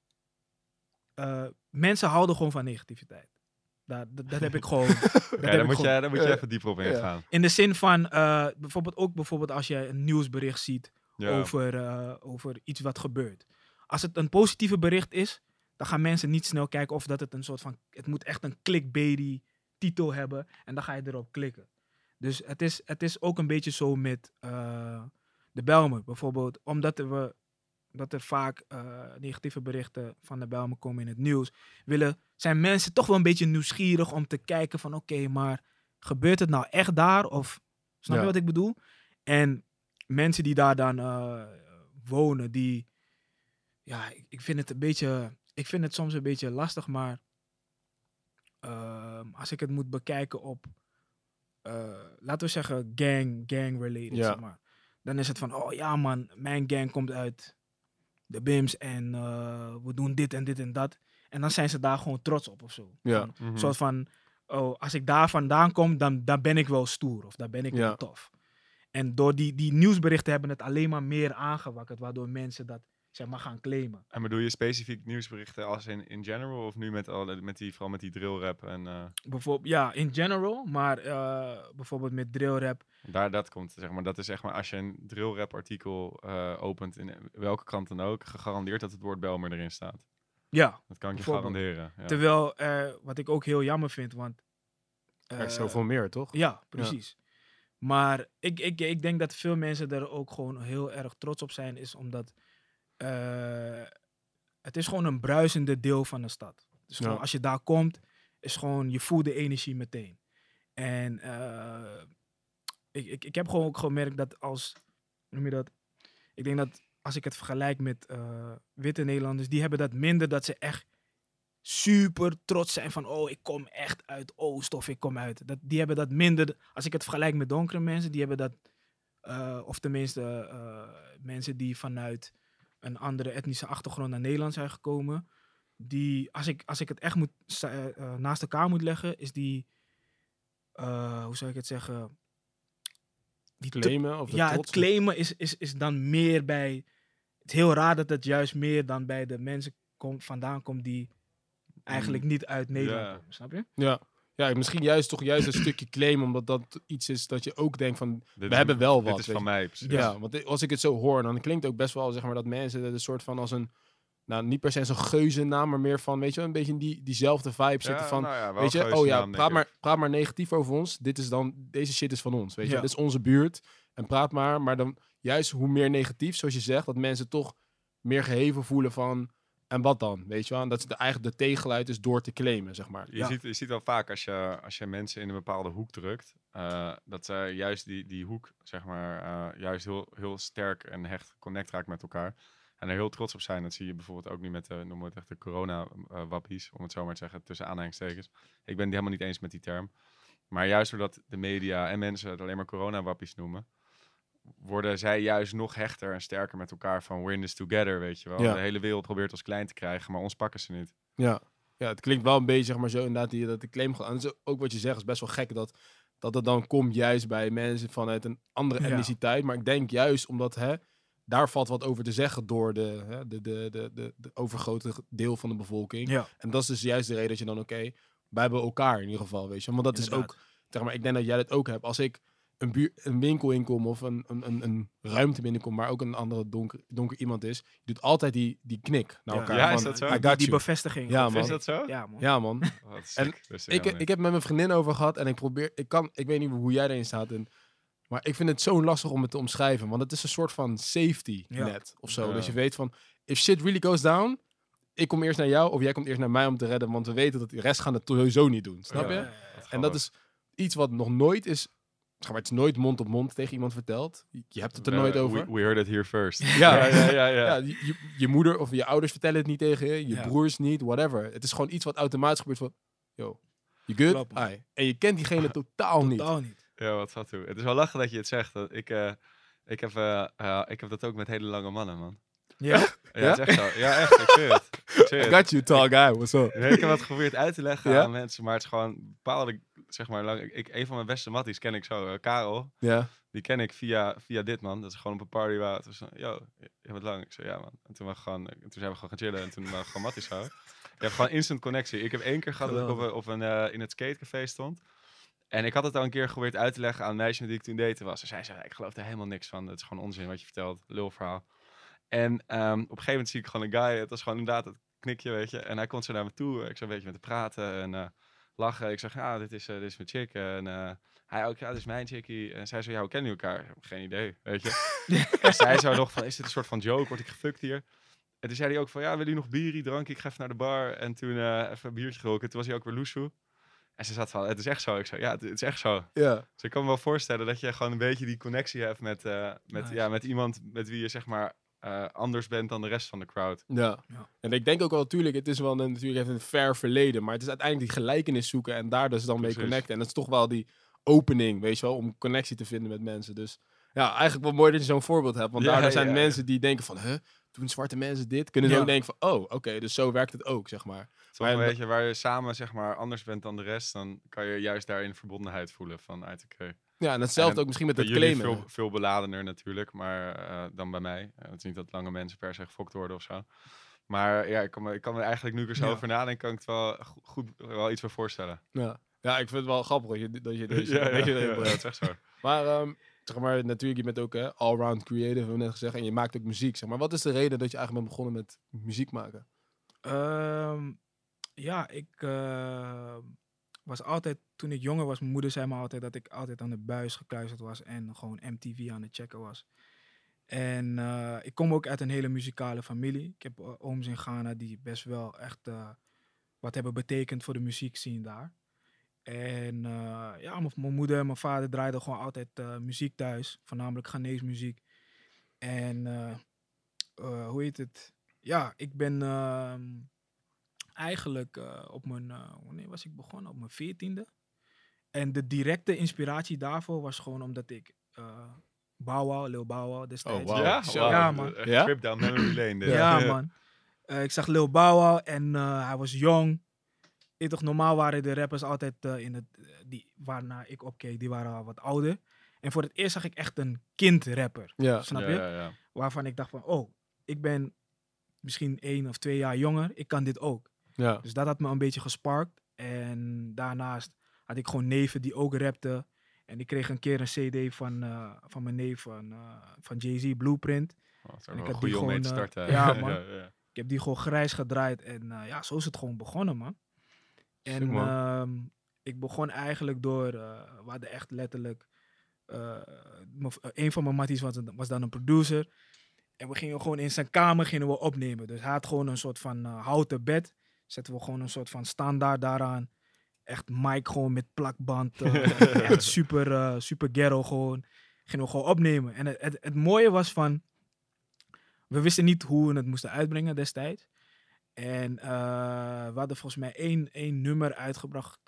eh, mensen houden gewoon van negativiteit. Dat, dat, dat heb ik gewoon. dat Ja, heb daar ik moet, gewoon. je, daar moet je Ja. even dieper op Ja. ingaan. In de zin van, eh, bijvoorbeeld ook bijvoorbeeld als je een nieuwsbericht ziet Ja. over, eh, over iets wat gebeurt. Als het een positieve bericht is, dan gaan mensen niet snel kijken of dat het een soort van, het moet echt een clickbaity titel hebben en dan ga je erop klikken. Dus het is, het is ook een beetje zo met eh, de Belmer bijvoorbeeld, omdat we, dat er vaak eh, negatieve berichten van de Belmer komen in het nieuws, willen, zijn mensen toch wel een beetje nieuwsgierig om te kijken van oké, maar gebeurt het nou echt daar? Of snap Ja. je wat ik bedoel? En mensen die daar dan eh, wonen, die, ja, ik, ik vind het een beetje, ik vind het soms een beetje lastig, maar ehm, als ik het moet bekijken op, eh, laten we zeggen, gang, gang related, Ja. zeg maar. Dan is het van, oh ja man, mijn gang komt uit de BIMS en eh, we doen dit en dit en dat. En dan zijn ze daar gewoon trots op of zo. Ja. Van, Mhm. Soort van, oh, als ik daar vandaan kom, dan, dan ben ik wel stoer of dan ben ik Ja. wel tof. En door die, die nieuwsberichten hebben het alleen maar meer aangewakkerd, waardoor mensen dat zeg maar, gaan claimen. En bedoel je specifiek nieuwsberichten als in, in general of nu met, al, met die, vooral met die drill rap en eh, Bijvoorbeeld, ja, in general, maar eh, bijvoorbeeld met drill rap. daar dat komt, zeg maar. Dat is zeg maar als je een drill rap artikel eh, opent in welke krant dan ook, gegarandeerd dat het woord Belmer erin staat. Ja, Dat kan ik je garanderen. Ja. terwijl, eh, wat ik ook heel jammer vind, want... Er is zoveel meer, toch? Ja, precies. Maar ik, ik, ik denk dat veel mensen er ook gewoon heel erg trots op zijn, is omdat het is gewoon een bruisende deel van de stad. Dus Ja. als je daar komt, is gewoon, je voelt de energie meteen. En eh, ik, ik, ik heb gewoon ook gemerkt dat als, noem je dat? Ik denk dat als ik het vergelijk met eh, witte Nederlanders, die hebben dat minder dat ze echt super trots zijn van, oh, ik kom echt uit Oost of ik kom uit. Dat, die hebben dat minder, als ik het vergelijk met donkere mensen, die hebben dat, eh, of tenminste eh, mensen die vanuit een andere etnische achtergrond naar Nederland zijn gekomen, die, als ik, als ik het echt moet, eh, eh, naast elkaar moet leggen, is die, eh, hoe zou ik het zeggen, die Claimen of de ja, het claimen is, is, is dan meer bij. Het is heel raar dat het juist meer dan bij de mensen komt, vandaan komt die eigenlijk niet uit Nederland Ja. Snap je? Ja. Ja, misschien juist toch juist een stukje claimen, omdat dat iets is dat je ook denkt van, Dit we is- hebben wel wat. Dit is van je. mij, precies. Ja, want als ik het zo hoor, dan klinkt het ook best wel zeg maar dat mensen het een soort van als een, nou niet per se zo'n geuzennaam, maar meer van, weet je wel, een beetje in die, diezelfde vibe zitten van, nou ja, weet je, oh ja, praat maar, praat maar negatief over ons. Dit is dan, deze shit is van ons, weet je. Ja. Dit is onze buurt. En praat maar, maar dan juist hoe meer negatief, zoals je zegt, dat mensen toch meer geheven voelen van, en wat dan, weet je wel. En dat ze de, eigenlijk de tegenluid is door te claimen, zeg maar. Je, Ja. ziet, je ziet wel vaak als je, als je mensen in een bepaalde hoek drukt, eh, dat ze juist die, die hoek, zeg maar, eh, juist heel, heel sterk en hecht connect raakt met elkaar. En er heel trots op zijn. Dat zie je bijvoorbeeld ook nu met de, noem het echt de corona-wappies, om het zo maar te zeggen, tussen aanhalingstekens. Ik ben het helemaal niet eens met die term. Maar juist doordat de media en mensen het alleen maar corona-wappies noemen, worden zij juist nog hechter en sterker met elkaar van we're in this together, weet je wel. Ja. De hele wereld probeert ons klein te krijgen, maar ons pakken ze niet. Ja. ja, het klinkt wel een beetje zeg maar zo inderdaad die, dat de claim gaat. En dat is ook wat je zegt, is best wel gek dat, dat het dan komt juist bij mensen vanuit een andere Ja. etniciteit. Maar ik denk juist omdat hè, daar valt wat over te zeggen door de, hè, de, de, de, de, de overgrote deel van de bevolking. Ja. En dat is dus juist de reden dat je dan, oké, wij hebben elkaar in ieder geval, weet je. Want dat is ook, zeg maar, ik denk dat jij dat ook hebt. Als ik een, buur, een winkel inkom of een, een, een, een ruimte binnenkom, waar ook een andere donker, donker iemand is, je doet altijd die, die knik naar elkaar. Ja, van, is dat zo? Die, die bevestiging. Ja, man. Is dat zo? Ja, man. Ja, man. Oh, En Ik, ik heb met mijn vriendin over gehad en ik probeer, ik kan, ik weet niet hoe jij erin staat. En, maar ik vind het zo lastig om het te omschrijven, want het is een soort van safety Ja. net of zo. Ja. Dus je weet van, if shit really goes down, ik kom eerst naar jou of jij komt eerst naar mij om te redden, want we weten dat de rest gaan het sowieso niet doen. Snap Ja. je? Ja, En dat is iets wat nog nooit is, maar, het is nooit mond op mond tegen iemand verteld. Je- Je hebt het er nooit over. We, heard it here first. Ja. ja, ja, ja. ja. Ja, je, je- je moeder of je ouders vertellen het niet tegen je, je Ja. broers niet, whatever. Het is gewoon iets wat automatisch gebeurt van, yo, you good? En je kent diegene totaal niet. Totaal niet. Ja, wat vat toe. Het is wel lachen dat je het zegt. dat Ik, eh, ik, heb, eh, eh, ik heb dat ook met hele lange mannen, man. Ja? Ja, Ja? het is echt zo. Ja, echt. Ik zweer het. Ik got you, tall guy, what's up? Ik heb wat geprobeerd uit te leggen Ja? aan mensen, maar het is gewoon bepaalde, zeg maar, lang, ik, een van mijn beste matties ken ik zo, eh, Karel, Ja, die ken ik via, via dit, man. Dat is gewoon op een party waar het was van, yo, je bent lang. Ik zei, ja, man. En toen, we gewoon, toen zijn we gewoon gaan chillen en toen waren we gewoon matties zo. Je hebt gewoon instant connectie. Ik heb één keer gehad dat ik op een, op een, eh, in het skatecafé stond. En ik had het al een keer geprobeerd uit te leggen aan een meisje met die ik toen daten was. En zij zei, ik geloof er helemaal niks van. Het is gewoon onzin wat je vertelt. Lulverhaal. En ehm, op een gegeven moment zie ik gewoon een guy. Het was gewoon inderdaad het knikje, weet je. En hij komt zo naar me toe. Ik zou een beetje met hem praten en eh, lachen. Ik zeg, ja, dit is, eh, dit is mijn chick. En eh, hij ook, ja, dit is mijn chickie. En zij zo, ja, hoe kennen jullie elkaar? Geen idee, weet je. en zij zo nog van, is dit een soort van joke? Word ik gefukt hier? En toen zei hij ook van, ja, wil jullie nog bierie, drank? Ik ga even naar de bar. En toen eh, even een biertje gedronken. Toen was hij ook weer loesoe. En ze zat van, het is echt zo. Ik zei, ja, het, is echt zo. ja. Dus ik kan me wel voorstellen dat je gewoon een beetje die connectie hebt met, met, Nice. ja, met iemand met wie je zeg maar eh, anders bent dan de rest van de crowd. Ja. Ja. En ik denk ook wel, natuurlijk, het is wel een, natuurlijk heeft een ver verleden, maar het is uiteindelijk die gelijkenis zoeken en daar dus dan mee connecten. En dat is toch wel die opening, weet je wel, om connectie te vinden met mensen. Dus ja, eigenlijk wel mooi dat je zo'n voorbeeld hebt, want Ja, daardoor zijn ja, ja. mensen die denken van, huh, doen zwarte mensen dit? Kunnen ze Ja. ook denken van, oh, oké, dus zo werkt het ook, zeg maar. Maar- een beetje waar je samen zeg maar anders bent dan de rest, dan kan je juist daarin verbondenheid voelen van uit oké. Ja, en hetzelfde En ook misschien met het jullie claimen. veel, veel beladener natuurlijk, maar eh, dan bij mij. Eh, het is niet dat lange mensen per se gefokt worden of zo. Maar ja, ik kan me, ik kan me eigenlijk nu ik er zo Ja. over nadenk, kan ik het wel go- goed wel iets voor voorstellen. Ja. ja, ik vind het wel grappig dat je, dat je deze... ja, ja, dat je ja, erin ja, brengt. dat is echt zo. Maar, ehm, zeg maar natuurlijk, je bent ook hè, allround creative, hebben we net gezegd. En je maakt ook muziek. Zeg maar. Wat is de reden dat je eigenlijk bent begonnen met muziek maken? Ehm, ja, ik eh, was altijd, toen ik jonger was, mijn moeder zei me altijd dat ik altijd aan de buis gekluisterd was en gewoon MTV aan het checken was. En eh, ik kom ook uit een hele muzikale familie. Ik heb eh, ooms in Ghana die best wel echt eh, wat hebben betekend voor de muziek daar. En ja, mijn- moeder en mijn vader draaiden gewoon altijd muziek thuis, voornamelijk Ghanese muziek. En hoe heet het? Ja, ik ben ehm, eigenlijk eh, op mijn, eh, wanneer was ik begonnen? Op mijn veertiende. En de directe inspiratie daarvoor was gewoon omdat ik uh, Bow Wow, Lil Bow Wow destijds. Wow. Ja, Ja, man. Ja? Trip down memory lane. dit. Ja, man. Eh, ik zag Lil Bow Wow en eh, hij was jong. Ik toch, normaal waren de rappers altijd eh, in het, eh, die, waarnaar ik opkeek, die waren al wat ouder. En voor het eerst zag ik echt een kindrapper. Ja. Snap ja, je? Ja, ja. Waarvan ik dacht van, oh, ik ben misschien één of twee jaar jonger. Ik kan dit ook. Ja. Dus dat had me een beetje gesparkt. En daarnaast had ik gewoon neven die ook rapten. En ik kreeg een keer een cd van, eh, van mijn neef van, eh, van Jay-Z, Blueprint. Oh, dat is En ik die te gewoon, eh, starten. ja, man. ja. Ik heb die gewoon grijs gedraaid. En eh, ja, zo is het gewoon begonnen, man. En Sick, man. ehm, ik begon eigenlijk door, eh, we hadden echt letterlijk, eh, een van mijn matties was, was dan een producer. En we gingen gewoon in zijn kamer gingen we opnemen. Dus hij had gewoon een soort van eh, houten bed. Zetten we gewoon een soort van standaard daaraan. Echt mic gewoon met plakband. eh, echt super, eh, super ghetto gewoon. Gingen we gewoon opnemen. En het, het, het mooie was van, we wisten niet hoe we het moesten uitbrengen destijds. En eh, we hadden volgens mij één, één nummer uitgebracht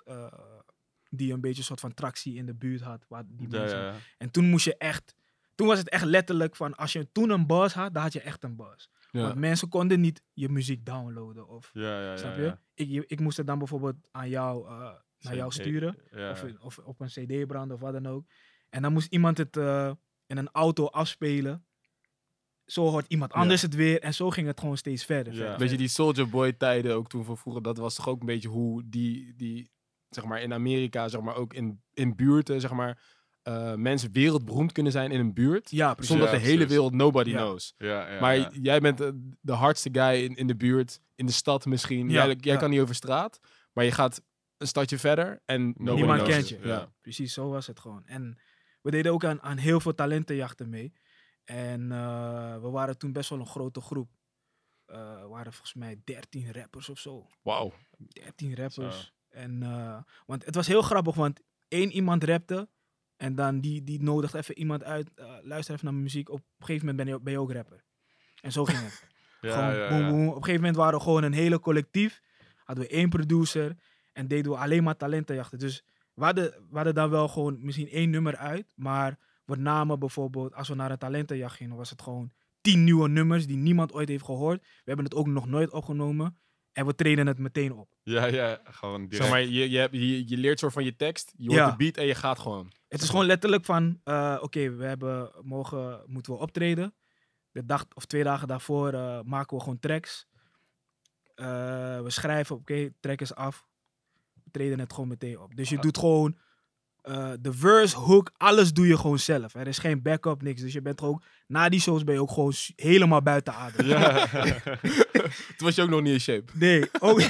die een beetje een soort van tractie in de buurt had. Waar die mensen-. En toen moest je echt, toen was het echt letterlijk van, als je toen een buzz had, dan had je echt een buzz. Ja. Want mensen konden niet je muziek downloaden of, Ja, ja, ja, snap ja. je? Ik, ik moest het dan bijvoorbeeld aan jou, eh, naar jou sturen. Ja. Of, of op een cd branden of wat dan ook. En dan moest iemand het eh, in een auto afspelen. Zo hoort iemand Ja. anders het weer. En zo ging het gewoon steeds verder. Ja. verder, Weet je, die Soldier Boy tijden ook toen van vroeger, dat was toch ook een beetje hoe die, die zeg maar in Amerika, zeg maar ook in, in buurten, zeg maar, eh, mensen wereldberoemd kunnen zijn in een buurt. Ja, precies. Zonder Ja, dat de hele precies. wereld nobody Ja. knows. Ja, ja, maar ja. jij bent eh, de hardste guy in, in de buurt, in de stad misschien. Ja, Jij, jij ja. kan niet over straat, maar je gaat een stadje verder en nobody Niemand knows kent je. Ja. Precies, zo was het gewoon. En we deden ook aan, aan heel veel talentenjachten mee. En eh, we waren toen best wel een grote groep. Eh, we waren volgens mij 13 rappers of zo. Wauw. 13 rappers. Zo. En, eh, want het was heel grappig, want één iemand rapte. En dan die, die nodigt even iemand uit. eh, luister even naar mijn muziek. Op een gegeven moment ben je, ben je ook rapper. En zo ging het. Ja, gewoon ja, ja. boem. Op een gegeven moment waren we gewoon een hele collectief. Hadden we één producer. En deden we alleen maar talentenjachten. Dus we hadden, we hadden dan wel gewoon misschien één nummer uit. Maar we namen bijvoorbeeld, als we naar een talentenjacht gingen, was het gewoon tien nieuwe nummers die niemand ooit heeft gehoord. We hebben het ook nog nooit opgenomen. En we treden het meteen op. Ja, ja, gewoon direct. Zeg maar, je, je, hebt- je, je leert soort van je tekst, je hoort Ja. de beat en je gaat gewoon. Het is gewoon letterlijk van, eh, oké, we hebben morgen moeten we optreden. De dag of twee dagen daarvoor eh, maken we gewoon tracks. Eh, we schrijven, oké, track is af. We treden het gewoon meteen op. Dus je Ah. doet gewoon de verse, hook, alles doe je gewoon zelf. Er is geen backup, niks. Dus je bent gewoon, na die shows ben je ook gewoon helemaal buiten adem. Ja. Toen was je ook nog niet in shape. Nee, ook.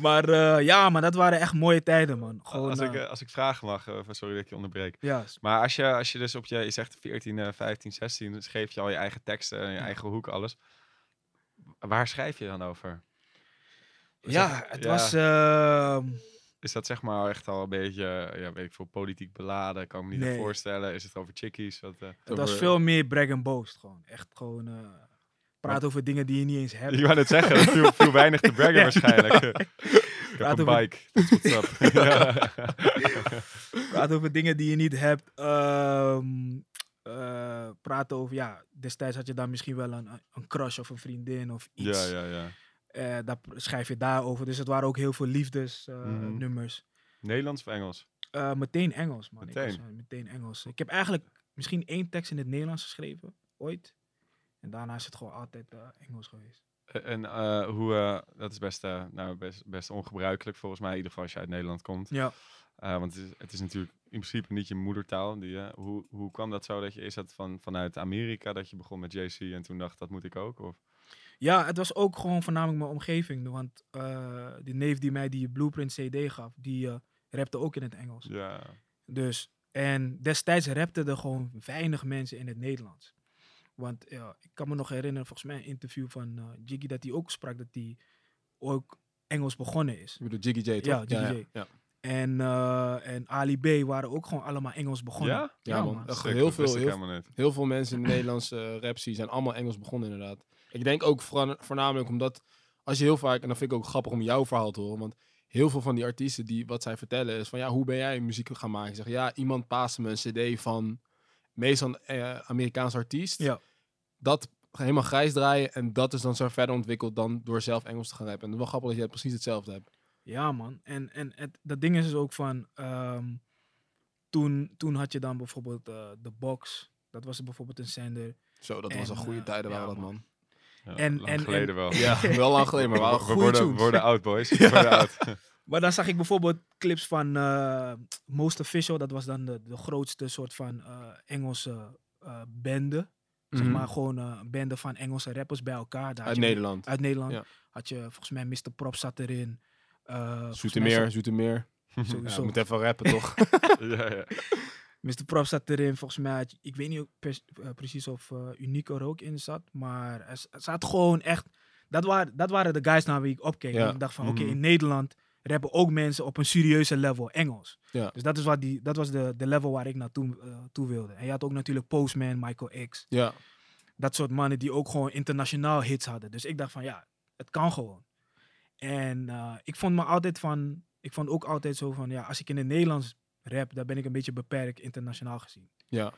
maar eh, ja, maar dat waren echt mooie tijden, man. Gewoon, als, ik, eh, eh, als ik vragen mag, eh, sorry dat ik je onderbreek. ja, Maar als je, als je dus op je, je zegt 14, eh, 15, 16, dus geef je al je eigen teksten en je eigen hoek, alles. Waar schrijf je dan over? Is ja, dat- het ja. was... ehm, Is dat zeg maar echt al een beetje, ja, weet ik veel, politiek beladen? Kan ik me niet Nee. voorstellen. Is het over chickies? Wat, eh? Het was veel meer brag and boast gewoon. Echt gewoon eh praten over dingen die je niet eens hebt. Je wou net zeggen, er viel, viel weinig te braggen Ja. waarschijnlijk. ik heb Praat een over- bike, what's up. ja. Praten over dingen die je niet hebt. Ehm eh, praten over, ja, destijds had je dan misschien wel een, een crush of een vriendin of ja, iets. ja, ja. Eh, daar schrijf je daarover. Dus het waren ook heel veel liefdesnummers. Mhm. Nederlands of Engels? Eh, meteen Engels, man. Ik was, Meteen? eh, meteen Engels. Ik heb eigenlijk misschien één tekst in het Nederlands geschreven, ooit. En daarna is het gewoon altijd eh, Engels geweest. Eh, En eh, hoe, dat is best, eh, nou, best, best ongebruikelijk volgens mij, in ieder geval als je uit Nederland komt. Ja. Want het is, het is natuurlijk in principe niet je moedertaal. Die, hoe, hoe kwam dat zo? Dat je, is dat van, vanuit Amerika dat je begon met JC en toen dacht dat moet ik ook? Of? Ja, het was ook gewoon voornamelijk mijn omgeving. Want die neef die mij die Blueprint CD gaf, die rapte ook in het Engels. Ja. Dus, en destijds rapten er gewoon weinig mensen in het Nederlands. Want ja, ik kan me nog herinneren, volgens mij een interview van eh, Jiggy, dat hij ook sprak dat hij ook Engels begonnen is. Ik bedoel Jiggy J, toch? Ja, Jiggy J. Ja, En, eh, en Ali B waren ook gewoon allemaal Engels begonnen. Ja? Ja, man. Sick, heel veel- heel- veel mensen in de Nederlandse uh, rap zijn allemaal Engels begonnen, inderdaad. Ik denk ook voorna- voornamelijk omdat, als je heel vaak, en dat vind ik ook grappig om jouw verhaal te horen, want heel veel van die artiesten, die wat zij vertellen, is van ja, hoe ben jij muziek gaan maken? Zeg ja, iemand paste me een cd van meestal een eh, Amerikaans artiest. Ja. Dat helemaal grijs draaien en dat is dan zo verder ontwikkeld dan door zelf Engels te gaan rappen. En het is wel grappig dat jij precies hetzelfde hebt. Ja, man. En, en het, dat ding is dus ook van. ehm, toen, toen had je dan bijvoorbeeld eh, de box. Dat was bijvoorbeeld een zender. Zo, dat En, was een goede eh, tijden waren ja, dat, man. man. Ja, En- lang en- geleden en- wel. Ja, wel lang geleden, maar we, waren we goede worden, tunes. worden oud, boys. We worden oud. Maar dan zag ik bijvoorbeeld clips van eh, Most Official. Dat was dan de, de grootste soort van eh, Engelse eh bende. Zeg Mhm. maar gewoon eh, een bende van Engelse rappers bij elkaar. Daar Uit je- Nederland. Uit Nederland. Ja. Had je volgens mij Mr. Prop zat erin. Eh, mij Zoetermeer, Zoetermeer. Ja, Sowieso. moet even rappen, toch? ja, ja. Mr. Prop zat erin, volgens mij. Ik weet niet eh, precies of eh Unico er ook in zat. Maar er, er zat gewoon echt... Dat waren, dat waren de guys naar wie ik opkeek. Ja. En ik dacht van, oké, Mhm. in Nederland rappen ook mensen op een serieuze level Engels. Ja. Dus dat, is wat die, dat was de, de level waar ik naartoe eh, toe wilde. En je had ook natuurlijk Postman, Michael X. ja. Dat soort mannen die ook gewoon internationaal hits hadden. Dus ik dacht van, ja, het kan gewoon. En eh, ik vond me altijd van... Ik vond ook altijd zo van, ja, als ik in het Nederlands rap, dan ben ik een beetje beperkt internationaal gezien. Ja.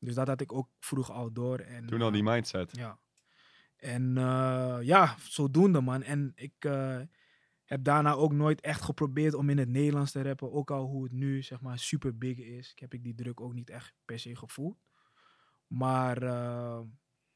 Dus dat had ik ook vroeg al door. En, Toen al eh, die mindset. Ja. En eh, ja, zodoende man. En ik eh, heb daarna ook nooit echt geprobeerd om in het Nederlands te rappen. Ook al hoe het nu zeg maar super big is. Heb ik die druk ook niet echt per se gevoeld. Maar eh,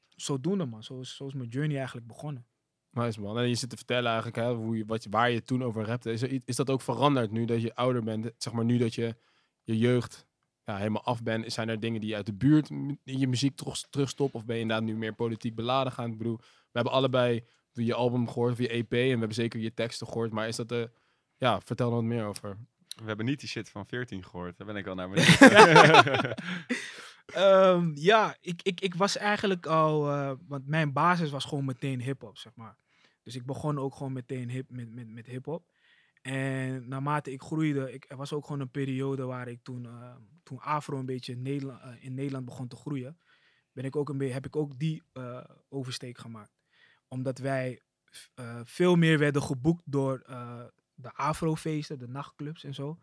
zodoende man. Zo is, mijn journey eigenlijk begonnen. Nice man. En je zit te vertellen eigenlijk hè, hoe je, wat waar je toen over rapte. Is, is dat ook veranderd nu dat je ouder bent? Zeg maar nu dat je je jeugd ja, helemaal af bent. Zijn er dingen die je uit de buurt in je muziek terug, terugstopt? Of ben je inderdaad nu meer politiek beladen gaan? Ik bedoel, we hebben allebei je album gehoord of je EP. En we hebben zeker je teksten gehoord. Maar is dat de... Ja, vertel er wat meer over. We hebben niet die shit van 14 gehoord. Daar ben ik al naar beneden. Ehm, ja, ik, ik, ik was eigenlijk al... eh, want mijn basis was gewoon meteen hip-hop, zeg maar. Dus ik begon ook gewoon meteen hip, met, met, met hip-hop. En naarmate ik groeide, ik, er was ook gewoon een periode waar ik toen, eh, toen Afro een beetje in Nederland, eh, in Nederland begon te groeien, ben ik ook een beetje, heb ik ook die eh, oversteek gemaakt. Omdat wij eh, veel meer werden geboekt door eh, de Afrofeesten, de nachtclubs en zo.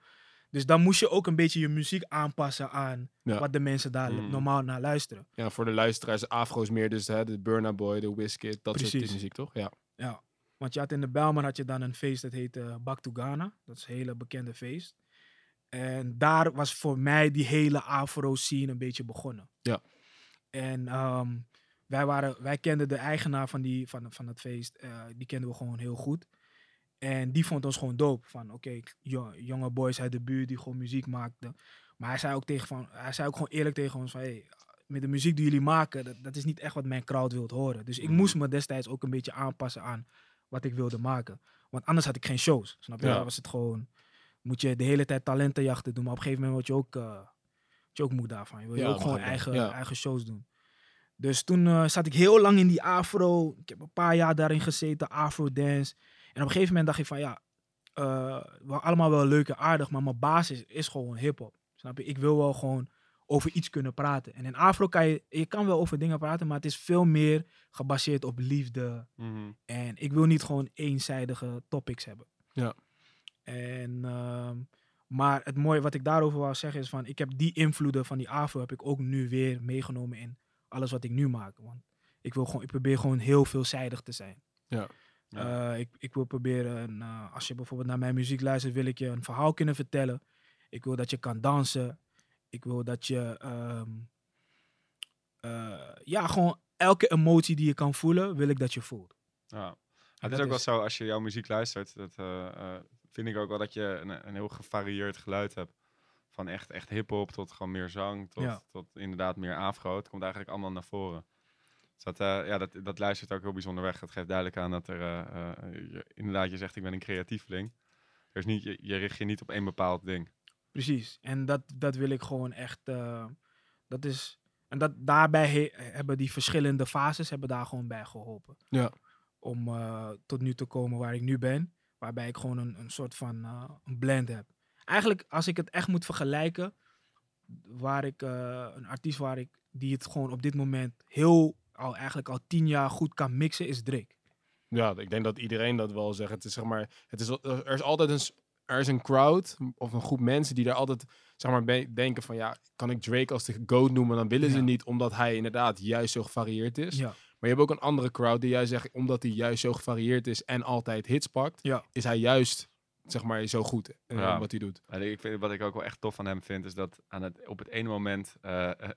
Dus dan moest je ook een beetje je muziek aanpassen aan Ja. wat de mensen daar Mm. normaal naar luisteren. Ja, voor de luisteraars, Afro's meer dus hè, de Burna Boy, de Wizkid, dat soort Precies. muziek toch? Ja. Ja, want je had in de Belman had je dan een feest dat heette uh, Back to Ghana. Dat is een hele bekende feest. En daar was voor mij die hele Afro-scene een beetje begonnen. Ja. En ehm, wij, waren, wij kenden de eigenaar van, die, van, van het feest. eh, die kenden we gewoon heel goed. En die vond ons gewoon dope. Van oké, jo- jonge boys uit de buurt die gewoon muziek maakten. Maar hij zei ook, tegen van, hij zei ook gewoon eerlijk tegen ons van... Hey, met de muziek die jullie maken, dat, dat is niet echt wat mijn crowd wilt horen. Dus ik Mhm. moest me destijds ook een beetje aanpassen aan wat ik wilde maken. Want anders had ik geen shows. Snap je? Ja. Dan was het gewoon... Moet je de hele tijd talentenjachten doen. Maar op een gegeven moment word je ook, word je ook moe daarvan. Je wil je Ja, ook gewoon eigen, Ja. eigen shows doen. Dus toen eh, zat ik heel lang in die afro. Ik heb een paar jaar daarin gezeten, afro dance. En op een gegeven moment dacht ik van ja, eh wel allemaal wel leuk en aardig, maar mijn basis is gewoon hip-hop. Snap je? Ik wil wel gewoon over iets kunnen praten. En in afro kan je, je kan wel over dingen praten, maar het is veel meer gebaseerd op liefde. Mhm. En ik wil niet gewoon eenzijdige topics hebben. Ja. En, ehm, maar het mooie wat ik daarover wou zeggen is van, ik heb die invloeden van die afro heb ik ook nu weer meegenomen in alles wat ik nu maak. Want ik, wil gewoon, ik probeer gewoon heel veelzijdig te zijn. Ja. Ja. Eh, ik, ik wil proberen, een, eh, als je bijvoorbeeld naar mijn muziek luistert, wil ik je een verhaal kunnen vertellen. Ik wil dat je kan dansen. Ik wil dat je, ehm, eh, ja, gewoon elke emotie die je kan voelen, wil ik dat je voelt. Ja. Het dat is ook wel zo, als je jouw muziek luistert, dat eh, eh, vind ik ook wel dat je een, een heel gevarieerd geluid hebt. Van echt, echt hip-hop tot gewoon meer zang, tot, Ja. tot inderdaad meer afro. Het komt eigenlijk allemaal naar voren. Dus dat, eh, ja, dat, dat luistert ook heel bijzonder weg. Dat geeft duidelijk aan dat er, eh, eh, je, inderdaad, je zegt ik ben een creatieveling. Er is niet, je, je richt je niet op één bepaald ding. Precies. En dat, dat wil ik gewoon echt. eh, dat is. En dat, daarbij he- hebben die verschillende fases hebben daar gewoon bij geholpen. Ja. Om eh, tot nu te komen waar ik nu ben. Waarbij ik gewoon een, een soort van eh, een blend heb. Eigenlijk, als ik het echt moet vergelijken. Waar ik eh, een artiest waar ik die het gewoon op dit moment heel al eigenlijk al tien jaar goed kan mixen, is Drake. Ja, ik denk dat iedereen dat wel zegt. Het is zeg maar, het is, al- er is altijd een, er is een crowd of een groep mensen die daar altijd zeg maar denken van ja, kan ik Drake als de goat noemen? Dan willen ze Ja. niet, omdat hij inderdaad juist zo gevarieerd is. Ja. Maar je hebt ook een andere crowd die juist zegt, omdat hij juist zo gevarieerd is en altijd hits pakt, Ja. is hij juist zeg maar zo goed Ja. wat hij doet. En ik vind, wat ik ook wel echt tof van hem vind, is dat aan het, op het ene moment, eh, eh,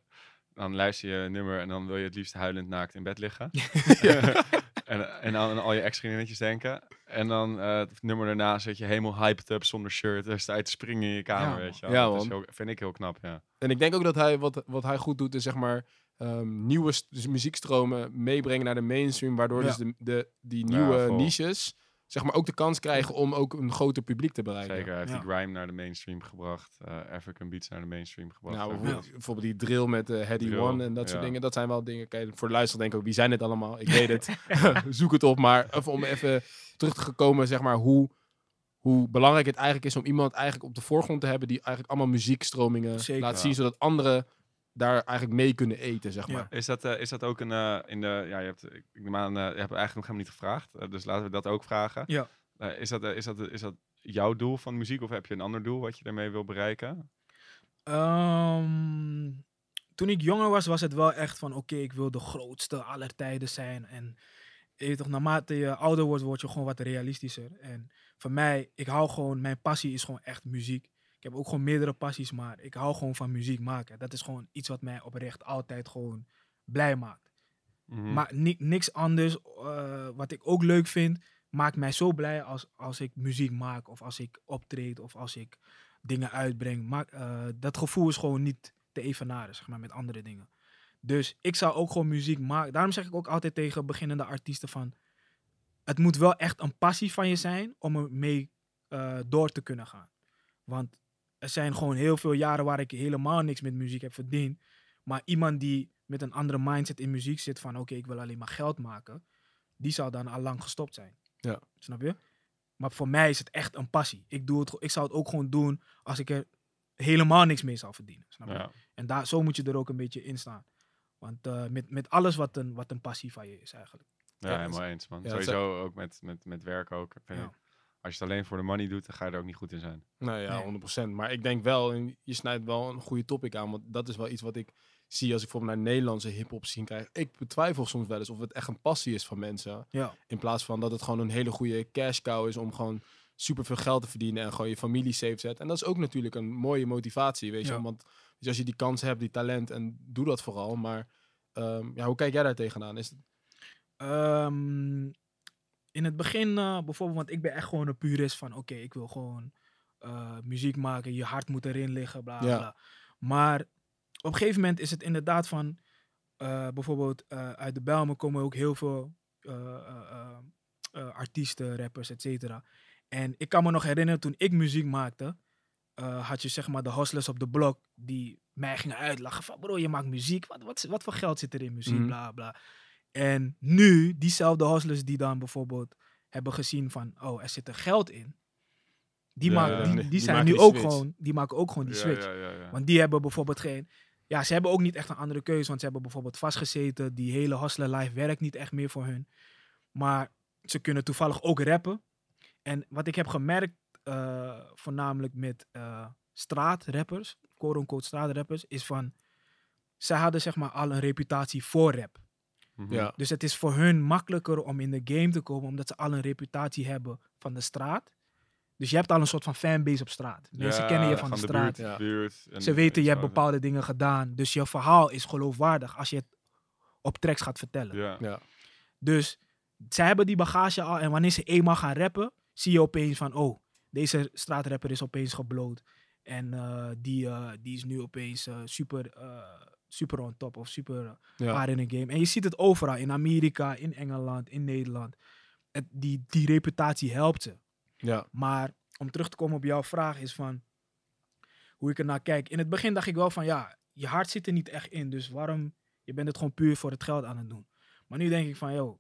dan luister je een nummer en dan wil je het liefst huilend naakt in bed liggen. en, en aan al je ex-vriendinnetjes denken. En dan eh, het nummer daarna zit je helemaal hyped up zonder shirt. Dan sta je te springen in je kamer, Ja, weet je wel. Ja, dat is heel, vind ik heel knap, ja. En ik denk ook dat hij, wat, wat hij goed doet, is zeg maar ehm, nieuwe dus muziekstromen meebrengen naar de mainstream, waardoor Ja. dus de, de, die nieuwe niches zeg maar ook de kans krijgen om ook een groter publiek te bereiken. Zeker, hij heeft Ja. die grime naar de mainstream gebracht. eh, African Beats naar de mainstream gebracht. Nou, bijvoorbeeld, die drill met eh Heady Drill, One en dat soort ja. dingen. Dat zijn wel dingen. Kijk, voor de luisteraar denk ik ook, wie zijn dit allemaal? Ik weet het. Zoek het op. Maar even om even terug te komen, zeg maar, hoe, hoe belangrijk het eigenlijk is om iemand eigenlijk op de voorgrond te hebben die eigenlijk allemaal muziekstromingen Zeker. laat zien, zodat anderen daar eigenlijk mee kunnen eten, zeg Ja. maar. Is dat, eh, is dat ook een, eh, in de, ja, je hebt, ik neem aan, eh, je hebt eigenlijk nog helemaal niet gevraagd. dus laten we dat ook vragen. Ja. Is, dat, is, dat, is dat jouw doel van muziek of heb je een ander doel wat je daarmee wil bereiken? Ehm, toen ik jonger was, was het wel echt van oké, ik wil de grootste aller tijden zijn. En je toch, naarmate je ouder wordt, word je gewoon wat realistischer. En voor mij, ik hou gewoon, mijn passie is gewoon echt muziek. Ik heb ook gewoon meerdere passies, maar ik hou gewoon van muziek maken. Dat is gewoon iets wat mij oprecht altijd gewoon blij maakt. Mhm. Maar ni- niks anders, eh, wat ik ook leuk vind, maakt mij zo blij als, als ik muziek maak of als ik optreed of als ik dingen uitbreng. Maar eh, dat gevoel is gewoon niet te evenaren, zeg maar, met andere dingen. Dus ik zou ook gewoon muziek maken. Daarom zeg ik ook altijd tegen beginnende artiesten van, het moet wel echt een passie van je zijn om er mee eh, door te kunnen gaan. Want er zijn gewoon heel veel jaren waar ik helemaal niks met muziek heb verdiend. Maar iemand die met een andere mindset in muziek zit van oké, ik wil alleen maar geld maken, die zou dan al lang gestopt zijn. Ja. Snap je? Maar voor mij is het echt een passie. Ik, doe het, ik zou het ook gewoon doen als ik er helemaal niks mee zou verdienen. Snap je? ja. En daar, zo moet je er ook een beetje in staan. Want eh, met, met alles wat een, wat een passie van je is eigenlijk. Ja, Ja, helemaal eens, man. ja, Sowieso ook met, met, met werk ook. Vind Ja. ik. Als je het alleen voor de money doet, dan ga je er ook niet goed in zijn. Nou ja, Nee. 100%. Maar ik denk wel, en je snijdt wel een goede topic aan, want dat is wel iets wat ik zie als ik bijvoorbeeld naar Nederlandse hip-hop zien krijg. Ik betwijfel soms wel eens of het echt een passie is van mensen. Ja. In plaats van dat het gewoon een hele goede cash cow is om gewoon super veel geld te verdienen en gewoon je familie safe zet. En dat is ook natuurlijk een mooie motivatie, weet je. Ja. Want dus als je die kans hebt, die talent, en doe dat vooral. Maar ehm, ja, hoe kijk jij daar tegenaan? Is het, Ehm, in het begin eh, bijvoorbeeld, want ik ben echt gewoon een purist van oké, ik wil gewoon eh, muziek maken, je hart moet erin liggen, bla Ja. bla. Maar op een gegeven moment is het inderdaad van, eh, bijvoorbeeld uit de Belmen komen ook heel veel artiesten, rappers, et cetera. En ik kan me nog herinneren, toen ik muziek maakte, had je zeg maar de hustlers op de blok die mij gingen uitlachen van bro, je maakt muziek, wat, wat, wat voor geld zit er in muziek, Mhm. bla bla. En nu, diezelfde hustlers die dan bijvoorbeeld hebben gezien van, oh, er zit er geld in. Die, Ja, maken, ja, die, nee, die, die zijn nu ook switch. gewoon, die maken ook gewoon die Ja, switch. Want die hebben bijvoorbeeld geen. Ja, ze hebben ook niet echt een andere keuze. Want ze hebben bijvoorbeeld vastgezeten. Die hele hustler life werkt niet echt meer voor hun. Maar ze kunnen toevallig ook rappen. En wat ik heb gemerkt, eh, voornamelijk met eh, straatrappers, quote-unquote straatrappers, is van. Zij hadden zeg maar al een reputatie voor rap. Mhm. ja. Dus het is voor hun makkelijker om in de game te komen, omdat ze al een reputatie hebben van de straat. Dus je hebt al een soort van fanbase op straat. Mensen kennen je van, de straat. buurt, Ja. buurt en- Ze weten, je hebt bepaalde dingen gedaan. Dus je verhaal is geloofwaardig als je het op tracks gaat vertellen. Ja. Ja. Dus zij hebben die bagage al. En wanneer ze eenmaal gaan rappen, zie je opeens van... Oh, deze straatrapper is opeens gebloot. En eh, die, eh, die is nu opeens eh, super, eh, super on top of super Ja. in een game. En je ziet het overal. In Amerika, in Engeland, in Nederland. Het, die, die reputatie helpt ze. Ja. Maar om terug te komen op jouw vraag is van hoe ik er naar kijk. In het begin dacht ik wel van ja, je hart zit er niet echt in. Dus waarom, je bent het gewoon puur voor het geld aan het doen. Maar nu denk ik van joh,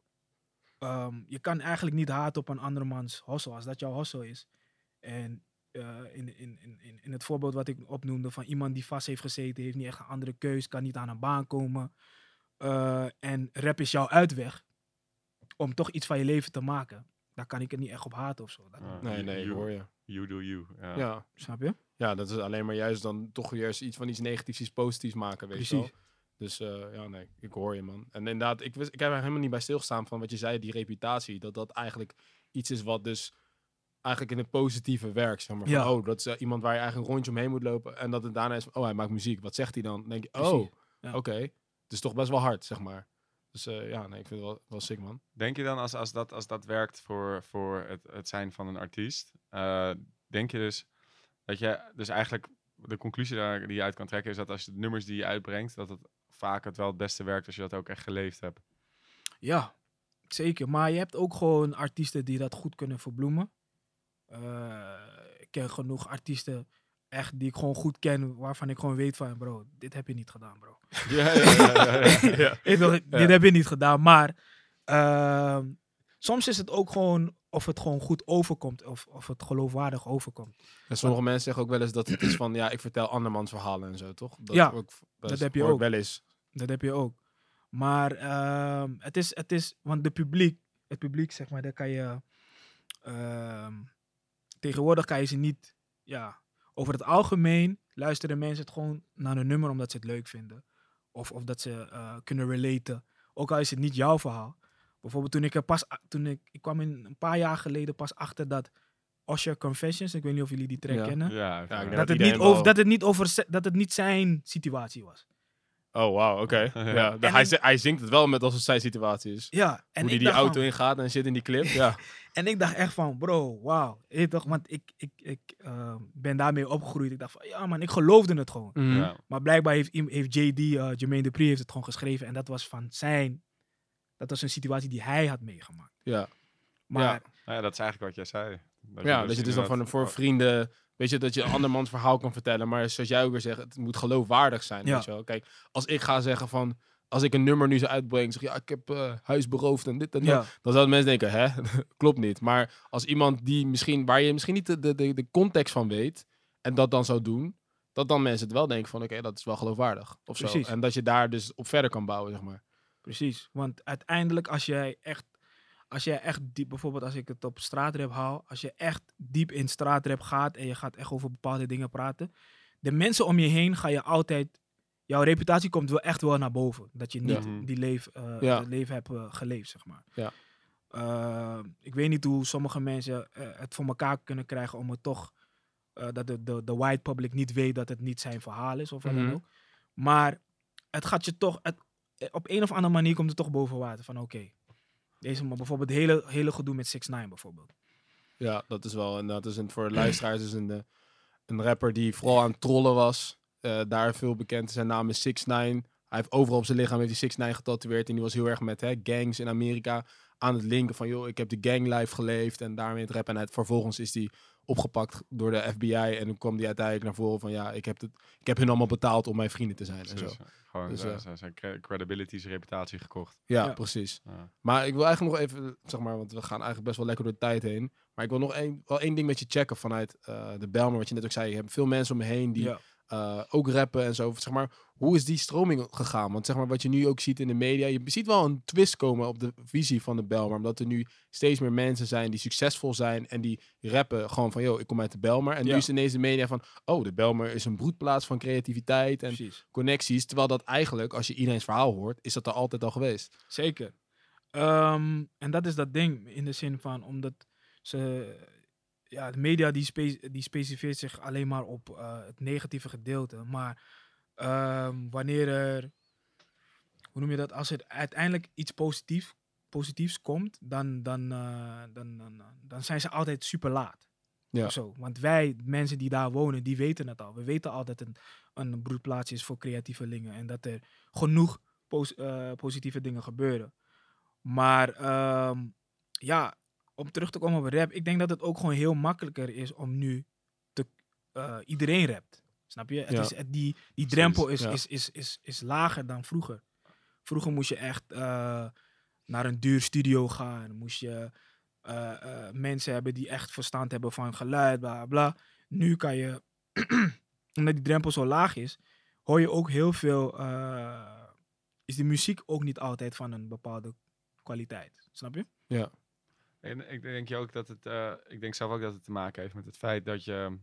ehm, je kan eigenlijk niet haten op een andermans hustle als dat jouw hustle is. En eh, in, in, in, in- in het voorbeeld wat ik opnoemde van iemand die vast heeft gezeten, heeft niet echt een andere keus, kan niet aan een baan komen. Eh, en rap is jouw uitweg om toch iets van je leven te maken. Daar kan ik het niet echt op haten of zo. Dat- Ja. Nee, nee, You- hoor je. You do you. Ja. Ja. Snap je? ja, dat is alleen maar juist dan toch juist iets van iets negatiefs, iets positiefs maken, weet je wel. Dus eh, ja, nee, ik hoor je, man. En inderdaad, ik, wist, ik heb er helemaal niet bij stilgestaan van wat je zei, die reputatie. Dat dat eigenlijk iets is wat dus eigenlijk in het positieve werkt. Zeg maar. Van, Ja. oh, dat is eh, iemand waar je eigenlijk een rondje omheen moet lopen. En dat het daarna is, van, oh, hij maakt muziek. Wat zegt hij dan? Dan denk je, oh, Ja. oké. Het is toch best wel hard, zeg maar. Dus eh, ja, nee, ik vind het wel, wel sick, man. Denk je dan als, als, dat, als dat werkt voor, voor het, het zijn van een artiest, eh, denk je dus dat je dus eigenlijk de conclusie daar die je uit kan trekken is dat als je de nummers die je uitbrengt, dat het vaak het wel het beste werkt als je dat ook echt geleefd hebt. Ja, zeker. Maar je hebt ook gewoon artiesten die dat goed kunnen verbloemen. Eh, ik ken genoeg artiesten echt die ik gewoon goed ken, waarvan ik gewoon weet van, bro, dit heb je niet gedaan, bro. Ja, ja, ja, Dit heb je niet gedaan, maar ehm, soms is het ook gewoon of het gewoon goed overkomt of, of het geloofwaardig overkomt. En sommige mensen zeggen ook wel eens dat het is van, ja, ik vertel andermans verhalen en zo, toch? Dat Ja, ook dat heb je ook. wel eens. Dat heb je ook. Maar ehm, het, is, het is, want de publiek, het publiek zeg maar, daar kan je, ehm, tegenwoordig kan je ze niet, ja, over het algemeen luisteren mensen het gewoon naar een nummer omdat ze het leuk vinden. Of, of dat ze eh, kunnen relaten. Ook al is het niet jouw verhaal. Bijvoorbeeld toen ik er pas, toen ik, ik kwam in een paar jaar geleden pas achter dat Usher Confessions, ik weet niet of jullie die track Ja. kennen, Ja, denk dat, het niet over, dat het niet over, dat het niet zijn situatie was. Oh, wauw, oké. Ja, hij, ik- hij zingt het wel met als het zijn situatie is. Ja, en Hoe ik die auto van- ingaat en zit in die clip. Ja, En ik dacht echt van, bro, wauw. Je toch, want ik, ik, ik eh, ben daarmee opgegroeid. Ik dacht van, ja man, ik geloofde het gewoon. Mhm. ja. Maar blijkbaar heeft, heeft JD, eh Jermaine Dupri, heeft het gewoon geschreven. En dat was van zijn, dat was een situatie die hij had meegemaakt. ja. Maar Nou ja, dat is eigenlijk wat jij zei. Dat ja dat je dus dan van, voor vrienden, weet je, dat je een andermans verhaal kan vertellen. Maar zoals jij ook weer zegt, het moet geloofwaardig zijn. Ja. Weet je wel. Kijk, als ik ga zeggen van, als ik een nummer nu zou uitbrengen, zeg ja, ik heb eh, huis beroofd en dit en dat. Dan zouden mensen denken, hè, klopt niet. Maar als iemand die misschien, waar je misschien niet de, de, de, context van weet, en dat dan zou doen, dat dan mensen het wel denken van, oké, dat is wel geloofwaardig. Of zo. En dat je daar dus op verder kan bouwen, zeg maar. precies. Want uiteindelijk als jij echt, als jij echt diep, bijvoorbeeld als ik het op straatrap haal, als je echt diep in straatrap gaat en je gaat echt over bepaalde dingen praten, de mensen om je heen ga je altijd, jouw reputatie komt wel echt wel naar boven. Dat je niet Ja. die leef, eh, Ja. leven hebt eh, geleefd, zeg maar. Ja. Eh, ik weet niet hoe sommige mensen het voor elkaar kunnen krijgen om het toch, dat de, de, de white public niet weet dat het niet zijn verhaal is of wat dan Mhm. ook. Maar het gaat je toch, het, op een of andere manier komt het toch boven water. Van oké, deze man, bijvoorbeeld het hele, hele gedoe met 6 9 bijvoorbeeld. Ja, dat is wel. En dat is een, voor de luisteraars is een, eh, een rapper die vooral aan het trollen was. Eh, daar veel bekend. Zijn naam is 6 9 Hij heeft overal op zijn lichaam heeft hij 6 9 getatoeëerd. En die was heel erg met hè, gangs in Amerika aan het linken van joh, ik heb de ganglife geleefd en daarmee het rap. En het, vervolgens is hij opgepakt door de FBI. En toen kwam hij uiteindelijk naar voren van ja, ik heb, het, ik heb hun allemaal betaald om mijn vrienden te zijn. En zo. Gewoon Dus, zijn- eh, zijn- zijn cre- credibility, zijn reputatie gekocht. Ja, Ja. precies. Ja. Maar ik wil eigenlijk nog even, zeg maar, want we gaan eigenlijk best wel lekker door de tijd heen. Maar ik wil nog één, wel één ding met je checken vanuit eh, de Belmer, wat je net ook zei. Je hebt veel mensen om me heen die Ja. Eh, ook rappen en zo. Zeg maar, hoe is die stroming gegaan? Want zeg maar, wat je nu ook ziet in de media, je ziet wel een twist komen op de visie van de Belmer. Omdat er nu steeds meer mensen zijn die succesvol zijn en die rappen gewoon van, yo, ik kom uit de Belmer. En nu is ineens de media van, oh, de Belmer is een broedplaats van creativiteit en Precies. connecties. Terwijl dat eigenlijk, als je iedereen's verhaal hoort, is dat er altijd al geweest. Zeker. Ehm, en dat is dat ding in de zin van, omdat ze. Ja, de media die, spe die specificeert zich alleen maar op eh, het negatieve gedeelte. Maar ehm, wanneer er, hoe noem je dat, als er uiteindelijk iets positief, positiefs komt, dan, dan, eh, dan, dan, dan zijn ze altijd super laat. Ja. Zo. Want wij, mensen die daar wonen, die weten het al. We weten al dat het een, een broedplaats is voor creatievelingen. En dat er genoeg pos- eh, positieve dingen gebeuren. Maar ehm, ja, om terug te komen op rap. Ik denk dat het ook gewoon heel makkelijker is om nu te... eh, iedereen rapt. Snap je? Het Ja. is, het- die die drempel is, ja. is, is, is, is lager dan vroeger. Vroeger moest je echt eh, naar een duur studio gaan. Moest je eh, mensen hebben die echt verstand hebben van geluid, bla bla. Nu kan je, omdat die drempel zo laag is, hoor je ook heel veel. is de muziek ook niet altijd van een bepaalde kwaliteit. Snap je? En ik denk je ook dat het, eh, ik denk zelf ook dat het te maken heeft met het feit dat je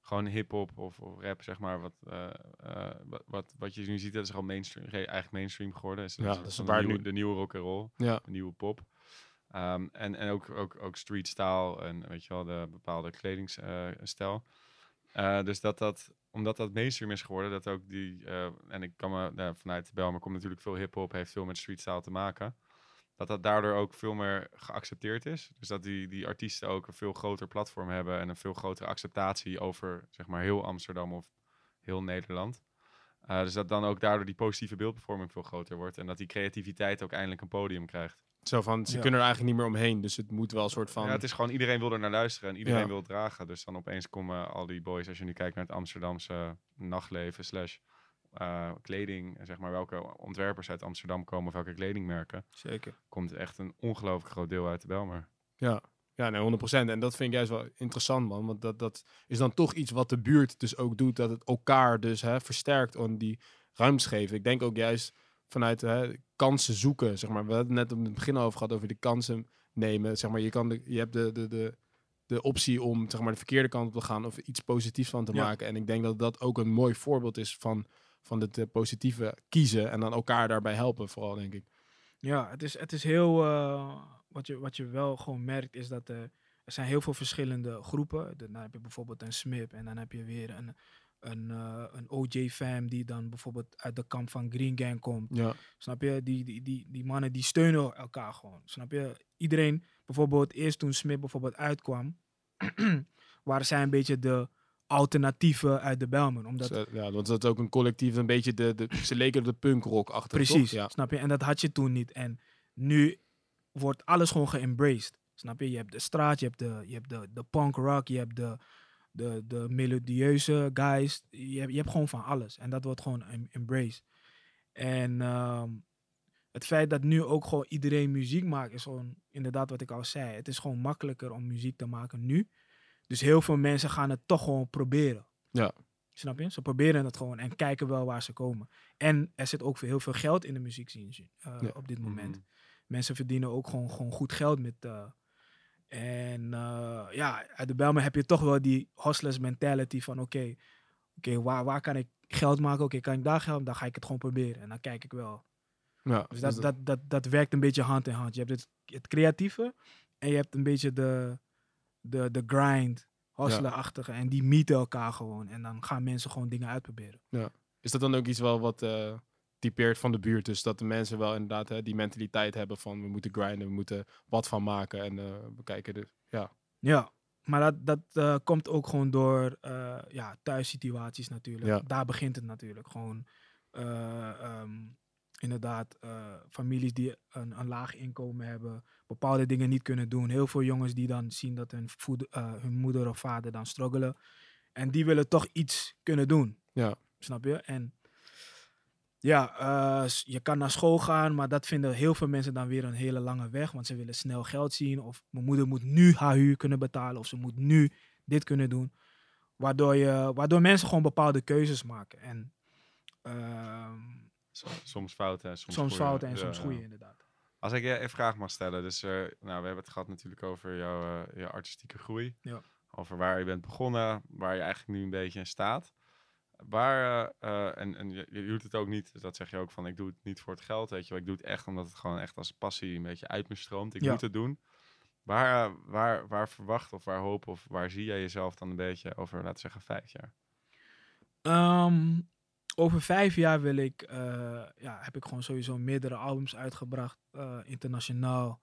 gewoon hip-hop of, of rap, zeg maar, wat, eh, eh, wat, wat, je nu ziet, dat is gewoon mainstream, re- eigenlijk mainstream geworden. Is, Ja, dat is waar de, nieuwe, nu- de nieuwe rock and roll, Ja. de nieuwe pop. Ehm, en en ook, ook, ook street style en weet je wel, de bepaalde kledingstijl. Dus dat dat, omdat dat mainstream is geworden, dat ook die, en ik kan me, vanuit de Belmer komt natuurlijk veel hip-hop, heeft veel met street style te maken. Dat dat daardoor ook veel meer geaccepteerd is. Dus dat die, die artiesten ook een veel groter platform hebben en een veel grotere acceptatie over, zeg maar, heel Amsterdam of heel Nederland. Eh, dus dat dan ook daardoor die positieve beeldvorming veel groter wordt. En dat die creativiteit ook eindelijk een podium krijgt. Zo van, ze Ja. kunnen er eigenlijk niet meer omheen. Dus het moet wel een soort van... Ja, het is gewoon iedereen wil er naar luisteren en iedereen Ja. wil dragen. Dus dan opeens komen al die boys, als je nu kijkt naar het Amsterdamse nachtleven slash eh, kleding, zeg maar welke ontwerpers uit Amsterdam komen of welke kledingmerken, Zeker. komt echt een ongelooflijk groot deel uit de Belmer. Ja, ja nee, 100%. En dat vind ik juist wel interessant, man. Want dat, dat is dan toch iets wat de buurt dus ook doet. Dat het elkaar dus hè, versterkt en die ruimte geven. Ik denk ook juist vanuit hè, kansen zoeken, zeg maar. We hadden het net op het begin over gehad over de kansen nemen. Zeg maar, je, kan de, je hebt de, de, de, de optie om zeg maar, de verkeerde kant op te gaan of iets positiefs van te Ja. maken. En ik denk dat dat ook een mooi voorbeeld is van, van het eh, positieve kiezen en dan elkaar daarbij helpen, vooral, denk ik. Ja, het is, het is heel. eh, wat, je, wat je wel gewoon merkt is dat er, er zijn heel veel verschillende groepen. Dan heb je bijvoorbeeld een SMIP en dan heb je weer een, een, eh, een OJ-fam die dan bijvoorbeeld uit de kamp van Green Gang komt. Ja, Snap je? Die, die, die, die mannen die steunen elkaar gewoon. Snap je? Iedereen, bijvoorbeeld eerst toen Smith bijvoorbeeld uitkwam, waren zij een beetje de alternatieven uit de Belmen. Omdat, Ze- ja, want dat is ook een collectief, een beetje de, de ze leken op de punkrock achter. precies, Ja. snap je? En dat had je toen niet. En nu wordt alles gewoon geëmbraced. Snap je? Je hebt de straat, je hebt de, je hebt de, de punk rock, je hebt de, de, de melodieuze guys. Je hebt, je hebt gewoon van alles. En dat wordt gewoon em- embraced. En ehm, het feit dat nu ook gewoon iedereen muziek maakt, is gewoon inderdaad wat ik al zei. Het is gewoon makkelijker om muziek te maken nu. Dus heel veel mensen gaan het toch gewoon proberen. Ja. Snap je? Ze proberen het gewoon en kijken wel waar ze komen. En er zit ook heel veel geld in de muziek zien eh, Ja. op dit moment. Mhm. Mensen verdienen ook gewoon, gewoon goed geld met. eh, en eh, ja, uit de Belmen heb je toch wel die hustlers mentality van oké, oké, waar, waar kan ik geld maken? Oké, kan ik daar geld? Dan ga ik het gewoon proberen. En dan kijk ik wel. Ja, Dus dat, dat, dat, dat werkt een beetje hand in hand. Je hebt het, het creatieve en je hebt een beetje de, de, de grind, hustler-achtige. En die meeten elkaar gewoon. En dan gaan mensen gewoon dingen uitproberen. Is dat dan ook iets wel wat eh, typeert van de buurt? Dus dat de mensen wel inderdaad hè, die mentaliteit hebben van we moeten grinden, we moeten wat van maken en eh, we kijken de, ja. Ja, maar dat, dat eh, komt ook gewoon door ja, thuissituaties natuurlijk. Ja. Daar begint het natuurlijk. Gewoon eh, ehm, inderdaad eh, families die een, een laag inkomen hebben, bepaalde dingen niet kunnen doen. Heel veel jongens die dan zien dat hun, voed- eh, hun moeder of vader dan struggelen. En die willen toch iets kunnen doen. Ja. Snap je? En ja, eh, je kan naar school gaan, maar dat vinden heel veel mensen dan weer een hele lange weg. Want ze willen snel geld zien. Of mijn moeder moet nu haar huur kunnen betalen. Of ze moet nu dit kunnen doen. Waardoor, je, waardoor mensen gewoon bepaalde keuzes maken. En ehm, Soms fouten en soms, soms fouten en soms ja. goede, inderdaad. Als ik je een vraag mag stellen. Dus eh, nou, we hebben het gehad natuurlijk over jouw, eh, artistieke groei. Ja. Over waar je bent begonnen, waar je eigenlijk nu een beetje in staat. Waar, eh, en, en je, je doet het ook niet, dat zeg je ook van, ik doe het niet voor het geld, weet je wel. Ik doe het echt omdat het gewoon echt als passie een beetje uit me stroomt. Ik Ja. moet het doen. Waar, waar, waar verwacht of waar hoop of waar zie jij jezelf dan een beetje over, laten we zeggen, vijf jaar? Ehm, over vijf jaar wil ik, eh, ja, heb ik gewoon sowieso meerdere albums uitgebracht, eh, internationaal.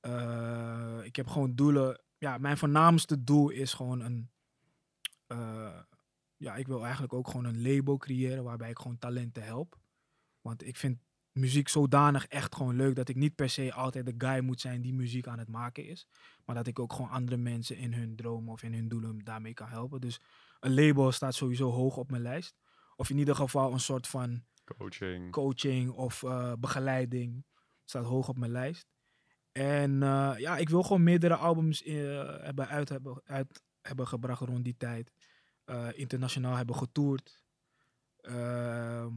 Eh, ik heb gewoon doelen. Ja, mijn voornaamste doel is gewoon een. ja, ik wil eigenlijk ook gewoon een label creëren waarbij ik gewoon talenten help. Want ik vind muziek zodanig echt gewoon leuk dat ik niet per se altijd de guy moet zijn die muziek aan het maken is. Maar dat ik ook gewoon andere mensen in hun dromen of in hun doelen daarmee kan helpen. Dus een label staat sowieso hoog op mijn lijst. Of in ieder geval een soort van Coaching. coaching of eh, begeleiding staat hoog op mijn lijst. En eh, ja, ik wil gewoon meerdere albums eh, hebben uit, hebben uit hebben gebracht rond die tijd. Internationaal hebben getoerd. Ehm,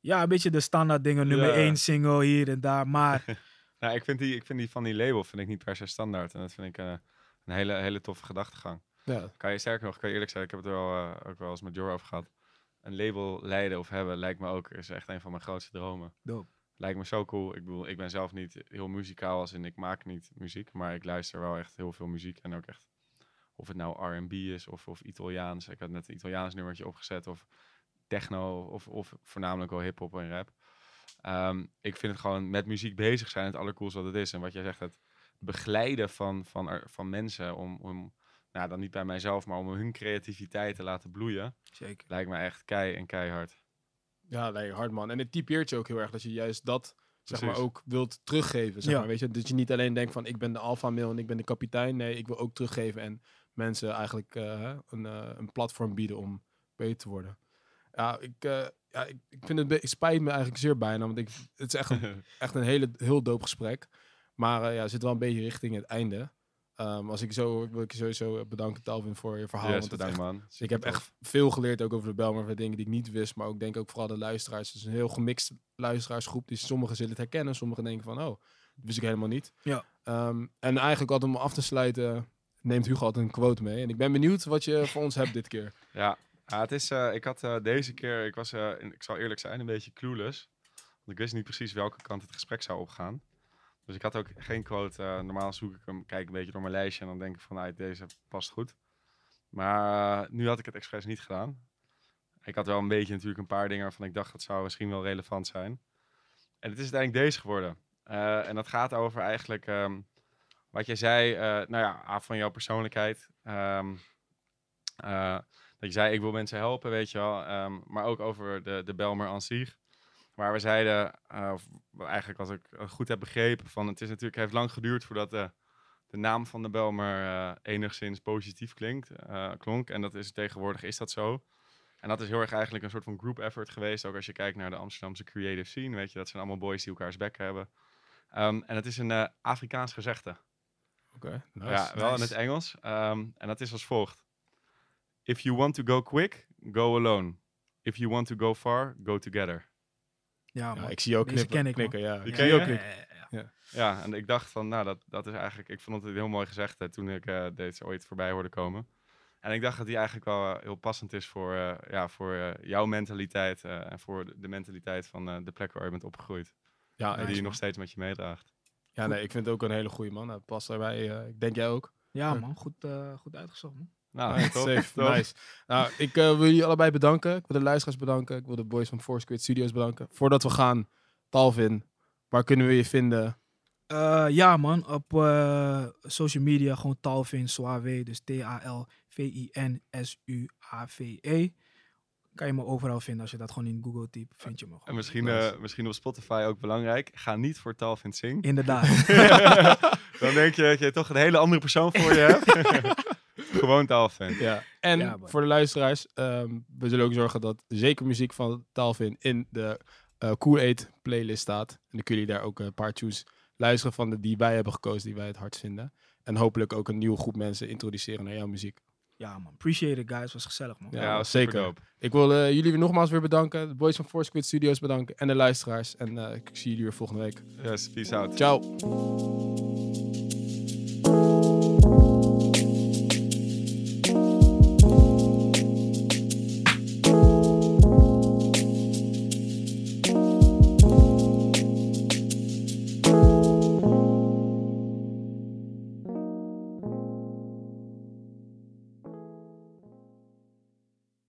ja, een beetje de standaard dingen. Nummer. 1 single hier en daar. Maar Nou, ik vind, die, ik vind die van die label vind ik niet per se standaard. En dat vind ik een hele, hele toffe gedachtegang. Ja, Kan je sterker nog, kan je eerlijk zijn, ik heb het er wel, eh, ook wel eens met Jor over gehad. Een label leiden of hebben lijkt me ook, is echt een van mijn grootste dromen. dope. Lijkt me zo cool. Ik bedoel, ik ben zelf niet heel muzikaal als in ik maak niet muziek, maar ik luister wel echt heel veel muziek en ook echt of het nou R&B is of, of Italiaans. Ik had net een Italiaans nummertje opgezet of techno of, of voornamelijk wel hip-hop en rap. Ehm, ik vind het gewoon met muziek bezig zijn het allercoolste wat het is. En wat jij zegt, het begeleiden van, van, van mensen om, om nou dan niet bij mijzelf, maar om hun creativiteit te laten bloeien, Zeker. lijkt me echt kei en keihard. ja nee, hard man. En het typeert je ook heel erg dat je juist dat zeg maar, ook wilt teruggeven. Zeg Ja. maar, weet je? Dat je niet alleen denkt van ik ben de alpha male en ik ben de kapitein. Nee, ik wil ook teruggeven en mensen eigenlijk eh, een, eh, een platform bieden om beter te worden. Ja, ik, eh, ja, ik, ik vind het, het spijt me eigenlijk zeer bijna, want ik, het is echt een, echt een hele, heel doop gesprek. Maar eh, ja, zit wel een beetje richting het einde. Ehm, als ik zo, wil ik je sowieso bedanken, Talvin, voor je verhaal. yes, want bedankt echt- man. ik heb echt veel geleerd ook over de Belmer, dingen die ik niet wist, maar ook denk ook vooral de luisteraars. Het is een heel gemixt luisteraarsgroep. Dus sommigen zullen het herkennen, sommigen denken van, oh, dat wist ik helemaal niet. Ja. Ehm, en eigenlijk altijd om af te sluiten, neemt Hugo altijd een quote mee. En ik ben benieuwd wat je voor ons hebt dit keer. Ja, ja, het is, eh, ik had eh, deze keer, ik was, eh, in- ik zal eerlijk zijn, een beetje clueless. Want ik wist niet precies welke kant het gesprek zou opgaan. Dus ik had ook geen quote. eh, normaal zoek ik hem, kijk een beetje door mijn lijstje en dan denk ik van, nou, deze past goed. Maar eh, nu had ik het expres niet gedaan. Ik had wel een beetje natuurlijk een paar dingen waarvan ik dacht, dat zou misschien wel relevant zijn. En het is uiteindelijk deze geworden. Eh, en dat gaat over eigenlijk ehm, wat jij zei, nou ja, van jouw persoonlijkheid. Ehm, eh, dat je zei, ik wil mensen helpen, weet je wel. ehm, maar ook over de, de Belmer aan. Waar we zeiden, eh, of eigenlijk als ik goed heb begrepen, van het is natuurlijk, heeft lang geduurd voordat de, de naam van de Belmer eh, enigszins positief klinkt, eh, klonk. En dat is tegenwoordig is dat zo. En dat is heel erg eigenlijk een soort van group effort geweest. Ook als je kijkt naar de Amsterdamse creative scene, weet je, dat zijn allemaal boys die elkaars bekken hebben. Ehm, en het is een Afrikaans gezegde. Oké, nice. Ja, wel in het Engels. Ehm, en dat is als volgt. If you want to go quick, go alone. If you want to go far, go together. Ja, ik zie ook knippen, ken ik, knikken. Ja, Die ik ken zie ook knikken. Ja, ja, en ik dacht van, nou, dat, dat is eigenlijk... Ik vond het heel mooi gezegd hè, toen ik eh, deze ooit voorbij hoorde komen. En ik dacht dat die eigenlijk wel eh, heel passend is voor, eh, ja, voor eh, jouw mentaliteit eh, en voor de, mentaliteit van eh, de plek waar je bent opgegroeid. Ja, en die nice, je man. nog steeds met je meedraagt. ja, nee, ik vind het ook een hele goede man. Hij past daarbij. eh, ik denk jij ook. Ja, man. Goed, eh, goed uitgezocht, man. Nou, safe. Nice. Nou, ik eh, wil jullie allebei bedanken. Ik wil de luisteraars bedanken. Ik wil de boys van Foursquid Studios bedanken. Voordat we gaan, Talvin, waar kunnen we je vinden? Eh, ja, man. Op eh, social media gewoon Talvin Suave. Dus T-A-L-V-I-N-S-U-A-V-E. Kan je me overal vinden. Als je dat gewoon in Google typt, vind je me gewoon. En misschien, eh, misschien op Spotify ook belangrijk. Ga niet voor Talvin Sing. Inderdaad. Dan denk je dat je toch een hele andere persoon voor je hebt. Gewoon Talvin. Ja. En Ja, voor de luisteraars, ehm, we zullen ook zorgen dat zeker muziek van Talvin in de eh Cool 8 playlist staat. En dan kunnen jullie daar ook een paar tunes luisteren van de die wij hebben gekozen, die wij het hardst vinden. En hopelijk ook een nieuwe groep mensen introduceren naar jouw muziek. ja, man. Appreciate it, guys. Was gezellig, man. Ja, Ja, was zeker. Ik wil eh, jullie weer nogmaals weer bedanken. De boys van Foursquid Studios bedanken. En de luisteraars. En eh, ik zie jullie weer volgende week. Yes, peace out. Ciao.